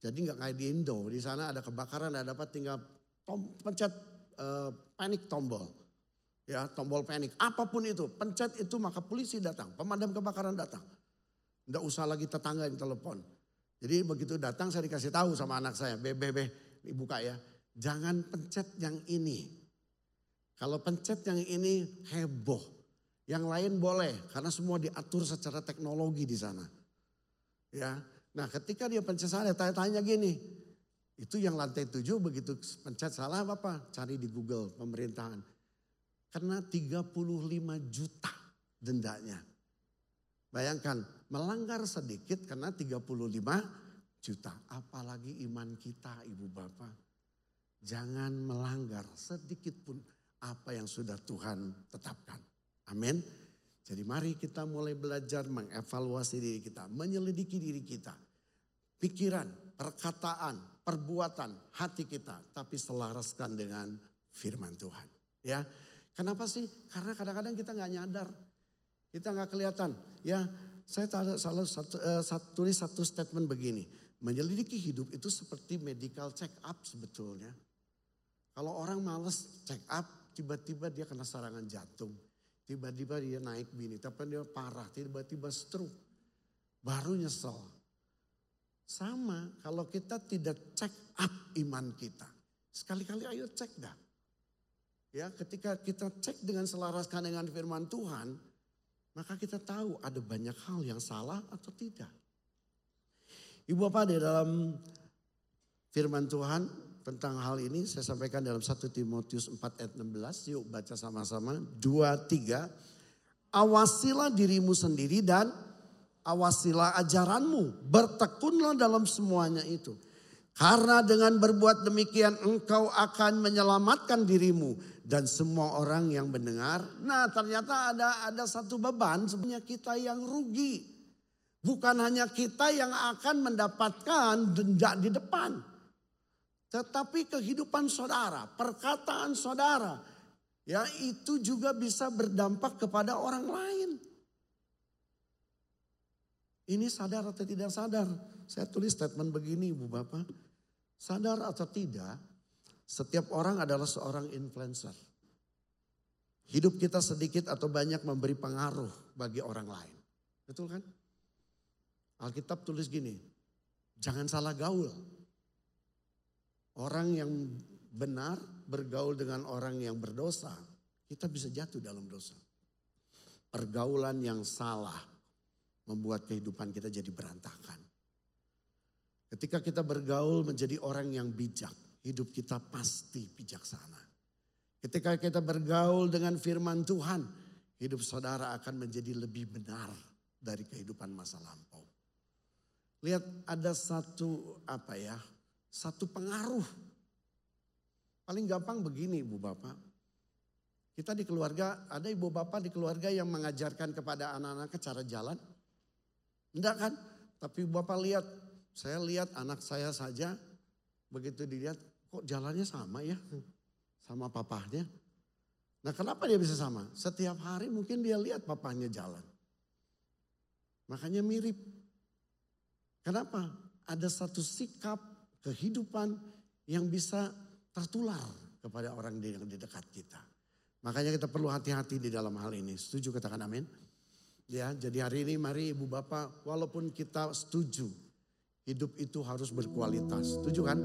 Jadi nggak kayak di Indo, di sana ada kebakaran, ada dapat tinggal tom, pencet uh, panik tombol. Ya, tombol panik. Apa pun itu, pencet itu maka polisi datang, pemadam kebakaran datang. Enggak usah lagi tetangga yang telepon. Jadi begitu datang saya dikasih tahu sama anak saya, bebe, be, buka ya. Jangan pencet yang ini. Kalau pencet yang ini heboh. Yang lain boleh karena semua diatur secara teknologi di sana. Ya. Nah, ketika dia pencet saya tanya-tanya gini. Itu yang lantai tujuh begitu pencet salah apa? Cari di Google pemerintahan. Karena 35 juta dendanya. Bayangkan melanggar sedikit karena 35 juta. Apalagi iman kita ibu bapak. Jangan melanggar sedikit pun apa yang sudah Tuhan tetapkan. Amin. Jadi mari kita mulai belajar mengevaluasi diri kita. Menyelidiki diri kita. Pikiran, perkataan, perbuatan, hati kita. Tapi selaraskan dengan firman Tuhan. Ya, Kenapa sih? Karena kadang-kadang kita nggak nyadar. Kita nggak kelihatan. Ya, saya salah satu, uh, satu, tulis satu statement begini. Menyelidiki hidup itu seperti medical check up sebetulnya. Kalau orang males check up, tiba-tiba dia kena serangan jantung. Tiba-tiba dia naik bini, tapi dia parah, tiba-tiba stroke. Baru nyesel. Sama kalau kita tidak check up iman kita. Sekali-kali ayo cek dah. Ya, ketika kita cek dengan selaraskan dengan firman Tuhan, maka kita tahu ada banyak hal yang salah atau tidak. Ibu Bapak di dalam firman Tuhan tentang hal ini saya sampaikan dalam 1 Timotius 4 ayat 16. Yuk baca sama-sama. 2, 3. Awasilah dirimu sendiri dan awasilah ajaranmu. Bertekunlah dalam semuanya itu. Karena dengan berbuat demikian engkau akan menyelamatkan dirimu dan semua orang yang mendengar. Nah ternyata ada ada satu beban sebenarnya kita yang rugi. Bukan hanya kita yang akan mendapatkan denda di depan. Tetapi kehidupan saudara, perkataan saudara. Ya itu juga bisa berdampak kepada orang lain. Ini sadar atau tidak sadar? Saya tulis statement begini Ibu Bapak. Sadar atau tidak, setiap orang adalah seorang influencer. Hidup kita sedikit atau banyak memberi pengaruh bagi orang lain. Betul kan? Alkitab tulis gini, jangan salah gaul. Orang yang benar bergaul dengan orang yang berdosa, kita bisa jatuh dalam dosa. Pergaulan yang salah membuat kehidupan kita jadi berantakan. Ketika kita bergaul menjadi orang yang bijak, hidup kita pasti bijaksana. Ketika kita bergaul dengan firman Tuhan, hidup saudara akan menjadi lebih benar dari kehidupan masa lampau. Lihat ada satu apa ya, satu pengaruh. Paling gampang begini Ibu Bapak. Kita di keluarga, ada ibu bapak di keluarga yang mengajarkan kepada anak-anaknya cara jalan. Enggak kan? Tapi Bapak lihat, saya lihat anak saya saja begitu dilihat kok jalannya sama ya sama papahnya. Nah kenapa dia bisa sama? Setiap hari mungkin dia lihat papahnya jalan. Makanya mirip. Kenapa? Ada satu sikap kehidupan yang bisa tertular kepada orang yang di dekat kita. Makanya kita perlu hati-hati di dalam hal ini. Setuju katakan amin? Ya, jadi hari ini mari Ibu Bapak, walaupun kita setuju hidup itu harus berkualitas. Setuju kan?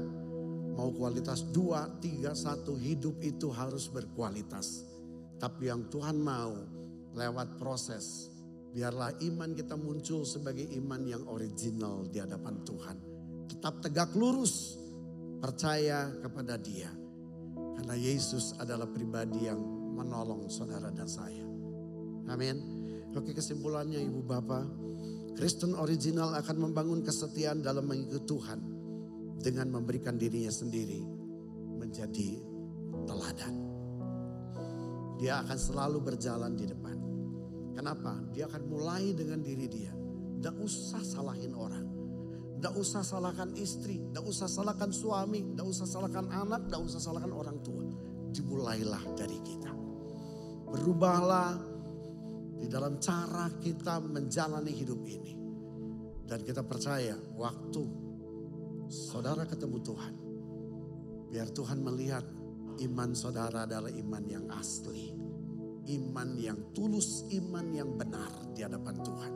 Mau kualitas dua, tiga, satu, hidup itu harus berkualitas. Tapi yang Tuhan mau lewat proses, biarlah iman kita muncul sebagai iman yang original di hadapan Tuhan. Tetap tegak lurus, percaya kepada dia. Karena Yesus adalah pribadi yang menolong saudara dan saya. Amin. Oke kesimpulannya Ibu Bapak, Kristen original akan membangun kesetiaan dalam mengikuti Tuhan dengan memberikan dirinya sendiri menjadi teladan. Dia akan selalu berjalan di depan. Kenapa? Dia akan mulai dengan diri dia. Tidak usah salahin orang. Tidak usah salahkan istri, tidak usah salahkan suami, tidak usah salahkan anak, tidak usah salahkan orang tua. Dimulailah dari kita. Berubahlah di dalam cara kita menjalani hidup ini. Dan kita percaya waktu saudara ketemu Tuhan. Biar Tuhan melihat iman saudara adalah iman yang asli. Iman yang tulus, iman yang benar di hadapan Tuhan.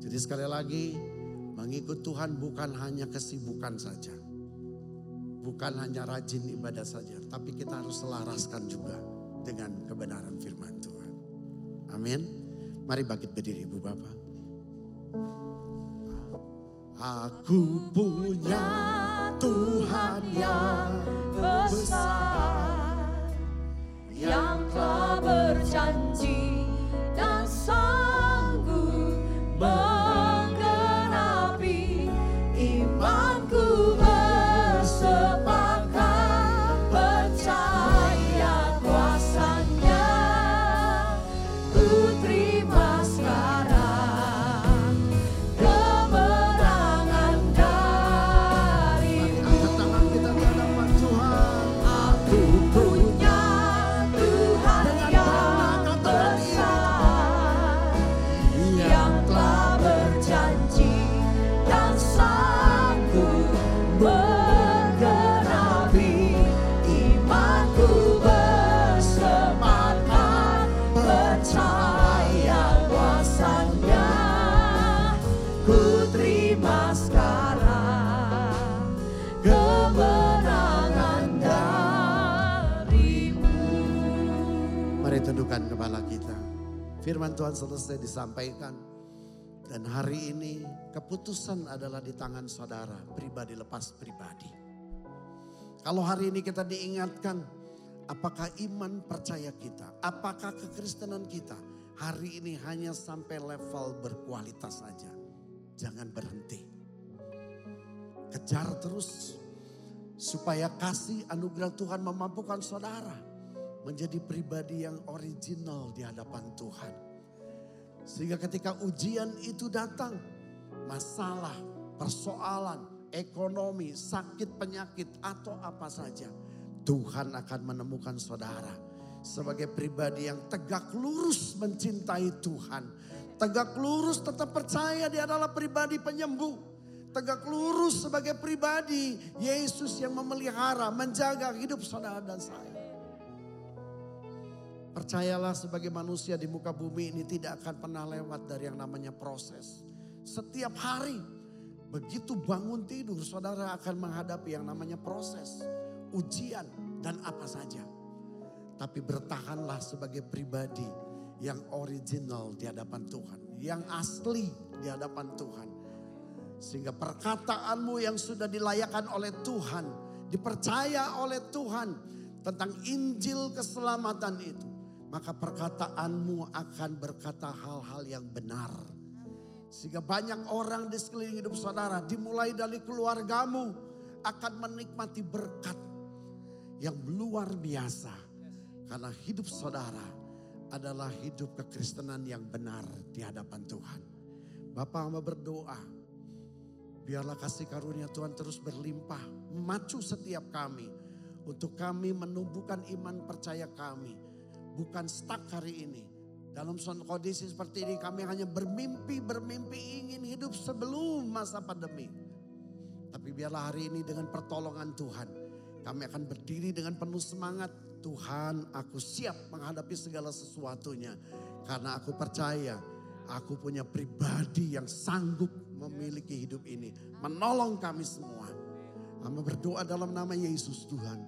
Jadi sekali lagi mengikut Tuhan bukan hanya kesibukan saja. Bukan hanya rajin ibadah saja. Tapi kita harus selaraskan juga dengan kebenaran firman Tuhan. Amin. Mari bangkit berdiri Ibu Bapak. Aku punya Tuhan yang besar yang telah berjanji Firman Tuhan selesai disampaikan. Dan hari ini keputusan adalah di tangan saudara. Pribadi lepas pribadi. Kalau hari ini kita diingatkan. Apakah iman percaya kita? Apakah kekristenan kita? Hari ini hanya sampai level berkualitas saja. Jangan berhenti. Kejar terus. Supaya kasih anugerah Tuhan memampukan saudara menjadi pribadi yang original di hadapan Tuhan. Sehingga ketika ujian itu datang, masalah, persoalan, ekonomi, sakit, penyakit, atau apa saja, Tuhan akan menemukan saudara sebagai pribadi yang tegak lurus mencintai Tuhan. Tegak lurus tetap percaya dia adalah pribadi penyembuh. Tegak lurus sebagai pribadi Yesus yang memelihara, menjaga hidup saudara dan saya. Percayalah sebagai manusia di muka bumi ini tidak akan pernah lewat dari yang namanya proses. Setiap hari begitu bangun tidur saudara akan menghadapi yang namanya proses. Ujian dan apa saja. Tapi bertahanlah sebagai pribadi yang original di hadapan Tuhan. Yang asli di hadapan Tuhan. Sehingga perkataanmu yang sudah dilayakan oleh Tuhan. Dipercaya oleh Tuhan tentang Injil keselamatan itu maka perkataanmu akan berkata hal-hal yang benar. Sehingga banyak orang di sekeliling hidup saudara dimulai dari keluargamu akan menikmati berkat yang luar biasa. Karena hidup saudara adalah hidup kekristenan yang benar di hadapan Tuhan. Bapak hamba berdoa, biarlah kasih karunia Tuhan terus berlimpah, memacu setiap kami. Untuk kami menumbuhkan iman percaya kami bukan stuck hari ini, Dalam kondisi seperti ini kami hanya bermimpi, bermimpi ingin hidup sebelum masa pandemi. Tapi biarlah hari ini dengan pertolongan Tuhan. Kami akan berdiri dengan penuh semangat. Tuhan aku siap menghadapi segala sesuatunya. Karena aku percaya aku punya pribadi yang sanggup memiliki hidup ini. Menolong kami semua. Kami berdoa dalam nama Yesus Tuhan.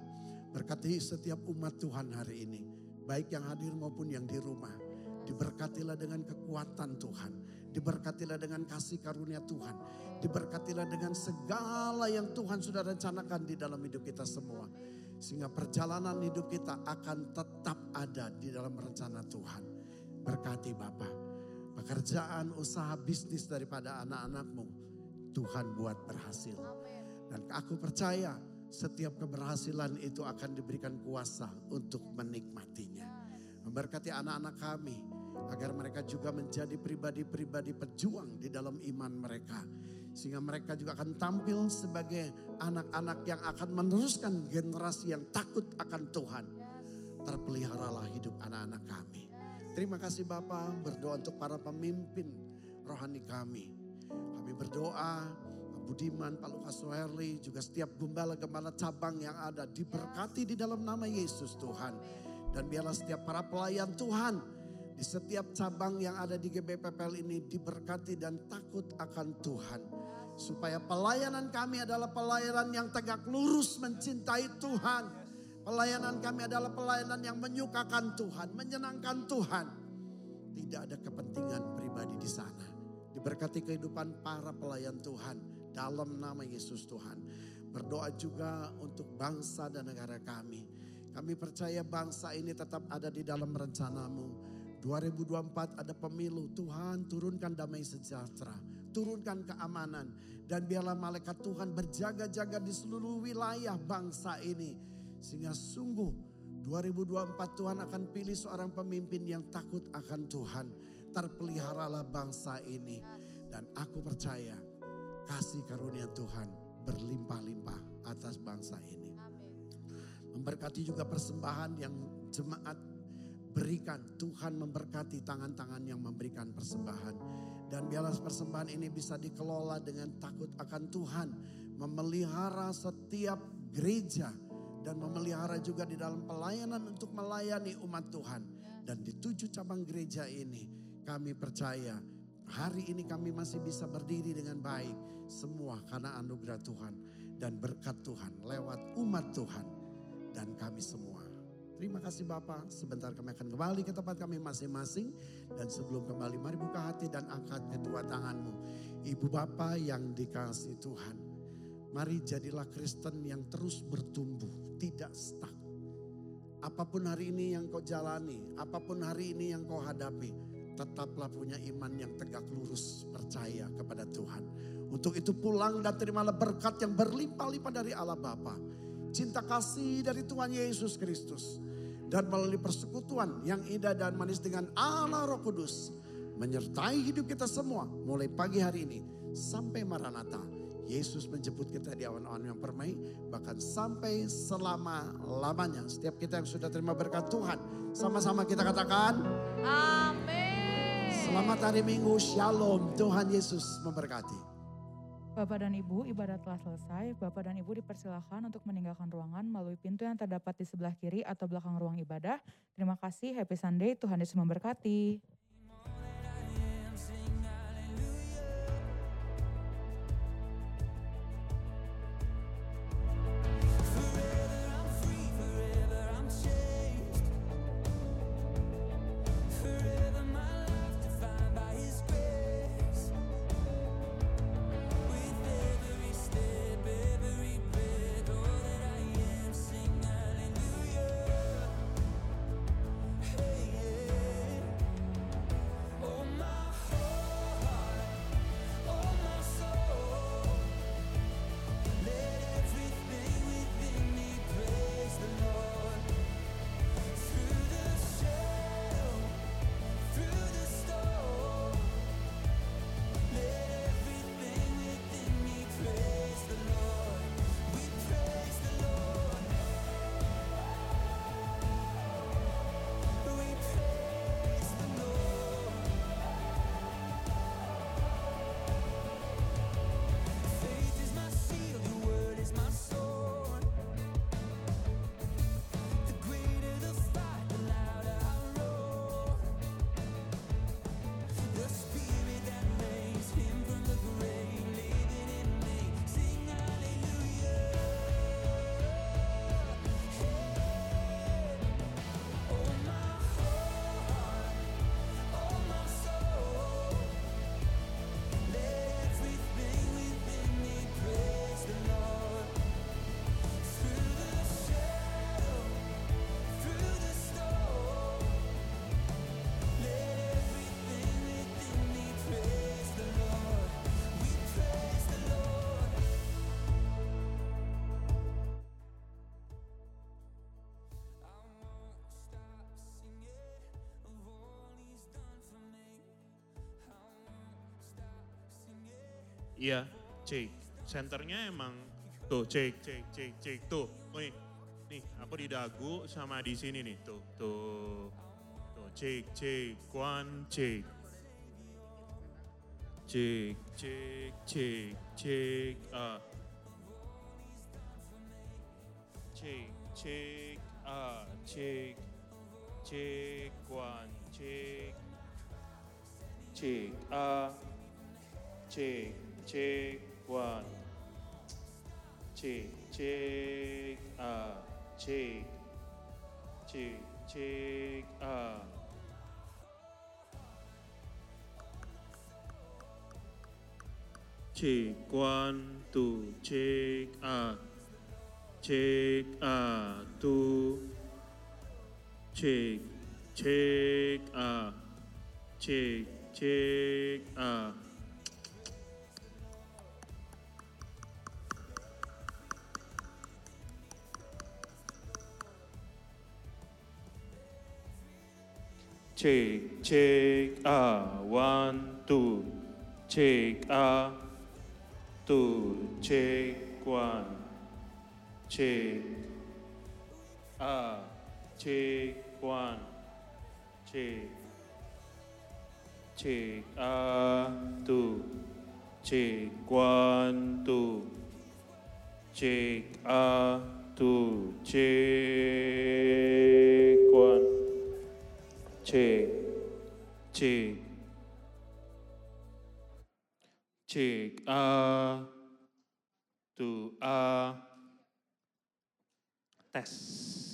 Berkati setiap umat Tuhan hari ini. Baik yang hadir maupun yang di rumah. Diberkatilah dengan kekuatan Tuhan. Diberkatilah dengan kasih karunia Tuhan. Diberkatilah dengan segala yang Tuhan sudah rencanakan di dalam hidup kita semua. Sehingga perjalanan hidup kita akan tetap ada di dalam rencana Tuhan. Berkati Bapak. Pekerjaan, usaha, bisnis daripada anak-anakmu. Tuhan buat berhasil. Dan aku percaya setiap keberhasilan itu akan diberikan kuasa untuk menikmatinya. Memberkati anak-anak kami agar mereka juga menjadi pribadi-pribadi pejuang di dalam iman mereka. Sehingga mereka juga akan tampil sebagai anak-anak yang akan meneruskan generasi yang takut akan Tuhan. Terpeliharalah hidup anak-anak kami. Terima kasih Bapak berdoa untuk para pemimpin rohani kami. Kami berdoa Budiman, Pak Lukas Suherli, juga setiap gembala-gembala cabang yang ada diberkati di dalam nama Yesus Tuhan. Dan biarlah setiap para pelayan Tuhan di setiap cabang yang ada di GBPPL ini diberkati dan takut akan Tuhan. Supaya pelayanan kami adalah pelayanan yang tegak lurus mencintai Tuhan. Pelayanan kami adalah pelayanan yang menyukakan Tuhan, menyenangkan Tuhan. Tidak ada kepentingan pribadi di sana. Diberkati kehidupan para pelayan Tuhan dalam nama Yesus Tuhan. Berdoa juga untuk bangsa dan negara kami. Kami percaya bangsa ini tetap ada di dalam rencanamu. 2024 ada pemilu, Tuhan turunkan damai sejahtera, turunkan keamanan. Dan biarlah malaikat Tuhan berjaga-jaga di seluruh wilayah bangsa ini. Sehingga sungguh 2024 Tuhan akan pilih seorang pemimpin yang takut akan Tuhan. Terpeliharalah bangsa ini. Dan aku percaya kasih karunia Tuhan berlimpah-limpah atas bangsa ini. Memberkati juga persembahan yang jemaat berikan. Tuhan memberkati tangan-tangan yang memberikan persembahan. Dan biarlah persembahan ini bisa dikelola dengan takut akan Tuhan. Memelihara setiap gereja. Dan memelihara juga di dalam pelayanan untuk melayani umat Tuhan. Dan di tujuh cabang gereja ini kami percaya hari ini kami masih bisa berdiri dengan baik. Semua karena anugerah Tuhan dan berkat Tuhan lewat umat Tuhan dan kami semua. Terima kasih Bapak. Sebentar kami akan kembali ke tempat kami masing-masing. Dan sebelum kembali mari buka hati dan angkat kedua tanganmu. Ibu Bapak yang dikasih Tuhan. Mari jadilah Kristen yang terus bertumbuh. Tidak stuck. Apa pun hari ini yang kau jalani. Apa pun hari ini yang kau hadapi. Tetaplah punya iman yang tegak lurus. Percaya kepada Tuhan. Untuk itu pulang dan terimalah berkat yang berlimpah-limpah dari Allah Bapa. Cinta kasih dari Tuhan Yesus Kristus dan melalui persekutuan yang indah dan manis dengan Allah Roh Kudus menyertai hidup kita semua mulai pagi hari ini sampai Maranatha. Yesus menjemput kita di awan-awan yang permai bahkan sampai selama-lamanya. Setiap kita yang sudah terima berkat Tuhan, sama-sama kita katakan Amin. Selamat hari Minggu, Shalom. Tuhan Yesus memberkati. Bapak dan Ibu, ibadat telah selesai. Bapak dan Ibu dipersilahkan untuk meninggalkan ruangan melalui pintu yang terdapat di sebelah kiri atau belakang ruang ibadah. Terima kasih, happy Sunday, Tuhan Yesus memberkati. Iya, cek. Senternya emang tuh cek, cek, cek, cek. Tuh, nih, nih aku di dagu sama di sini nih. Tuh, tuh, tuh cek, cek, one, cek. Cek, cek, cek, cek. Ah. Cek, cek, ah, cek. Cek, one, cek. Cek, ah. Cek, chê quần. Chỉ chê ờ, a, chỉ chỉ chê ở chỉ quan tu chê ở chê ở tu chỉ chê ở chỉ chê ở Check, check, ah, one, two. Check, ah, two. Check, one. Check, ah, check, one. Check, check, ah, two. Check, one, two. Check, ah, two. Check. Chig, chig, chig, uh, to, uh, test.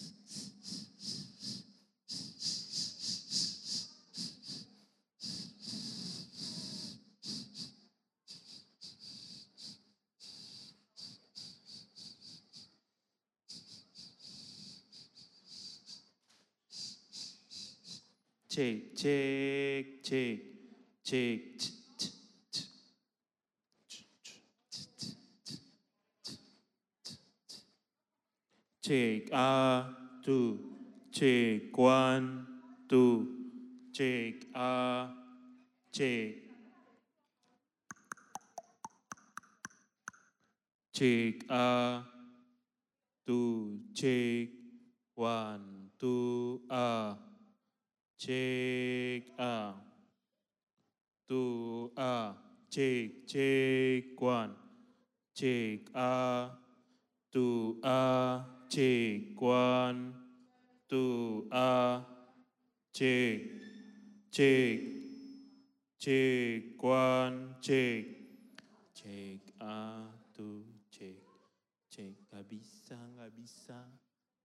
chick, chick, chick, chick, chick, Check a two, check one, two, check a check. Check a two, check one, two a. Uh. chích à. Tu à. Chích chích quan. Chích à tu à chích quan. Tu à chích chích chích quan. Chích chích à tu chích chích gabisa gabisa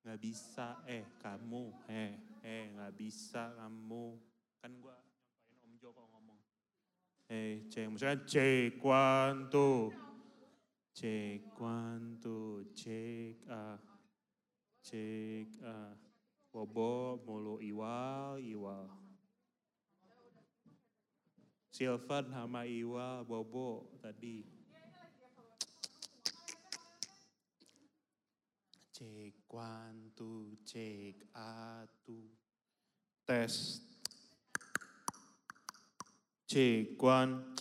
gabisa e eh, kamu eh. Eh gak bisa kamu. Kan gua nyompain Om Jo kalau ngomong. Eh, cek, misalnya two. Cek, one, two, cek, ah. Cek, ah. Bobo, mulu iwal, iwal. Silvan sama iwal, bobo tadi. Cek, one, two, cek, a, two. Tes. Cek, one.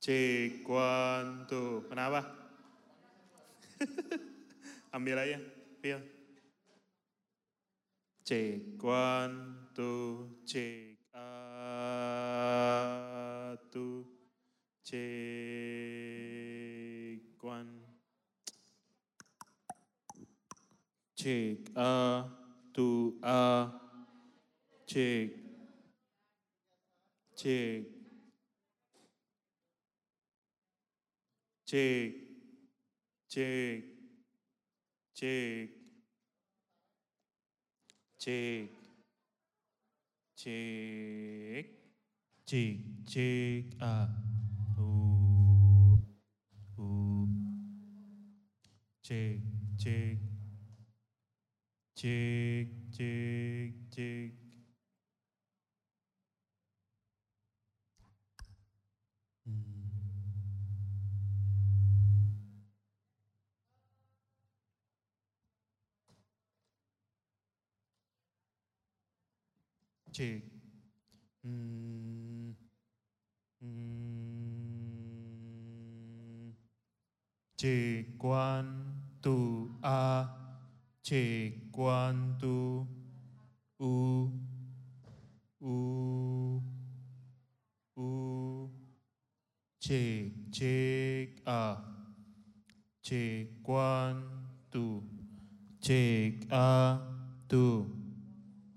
Cek, one, two. Kenapa? Ambil aja, Phil. Cek, one, two, cek, a, two. Cek, one. Cek, a, two, a. Cek. Cek. Cek. Cek. Cek. Cek. Cek. Cek. Cek. A. Tuh. Tuh. Cek. chik chik chik chik mm. Mm. chỉ quan tu a chỉ cuanto u u u che che a che cuanto che a tu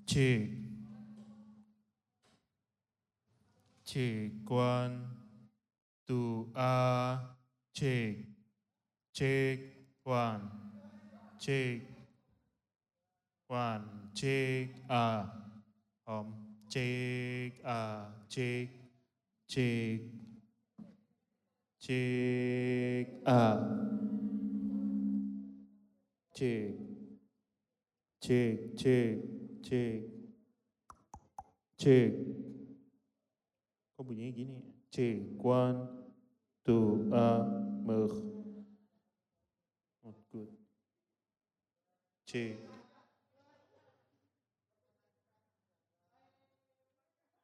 che che one check uh, home check uh, check check check uh, check check check check check kok bunyinya gini ya? check one two uh, mer not good. Check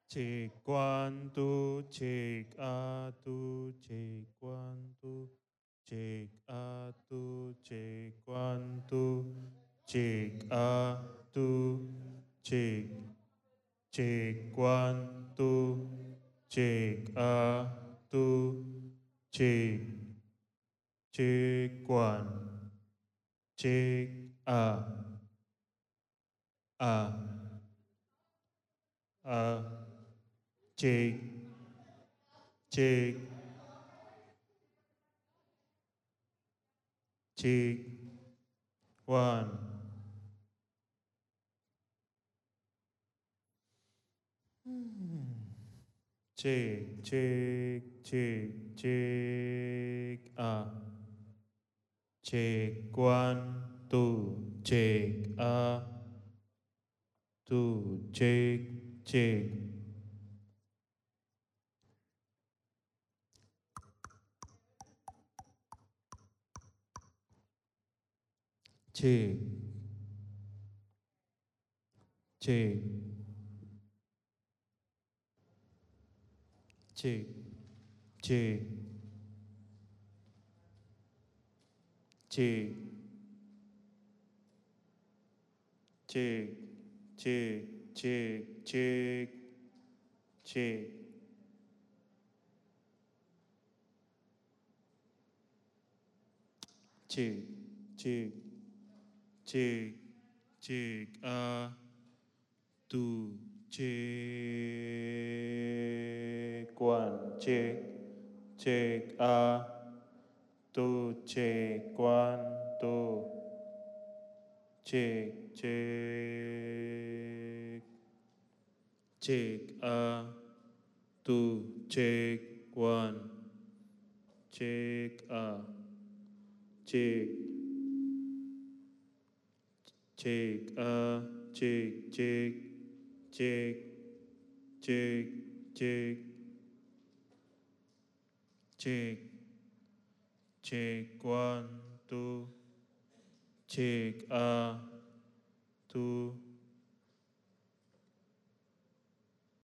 Chik quan tu, chik a tu, chik quan tu, chik a tu, chik quan tu, chik a tu, chik, chik quan tu, chik a tu, chik, chik quan, chik a, a, a. J, J, J, one. Jig, jig, jig, jig, up. Jig, one, two, jig, up. Two, jig, jig, check check check check check check check check check check check check cek cek a tu cek quan cek cek a tu cek quan tu cek cek cek a tu cek quan cek a cek chick, uh, chick, chick, chick, chick, chick, chick, chick, one, two, chick, uh, two,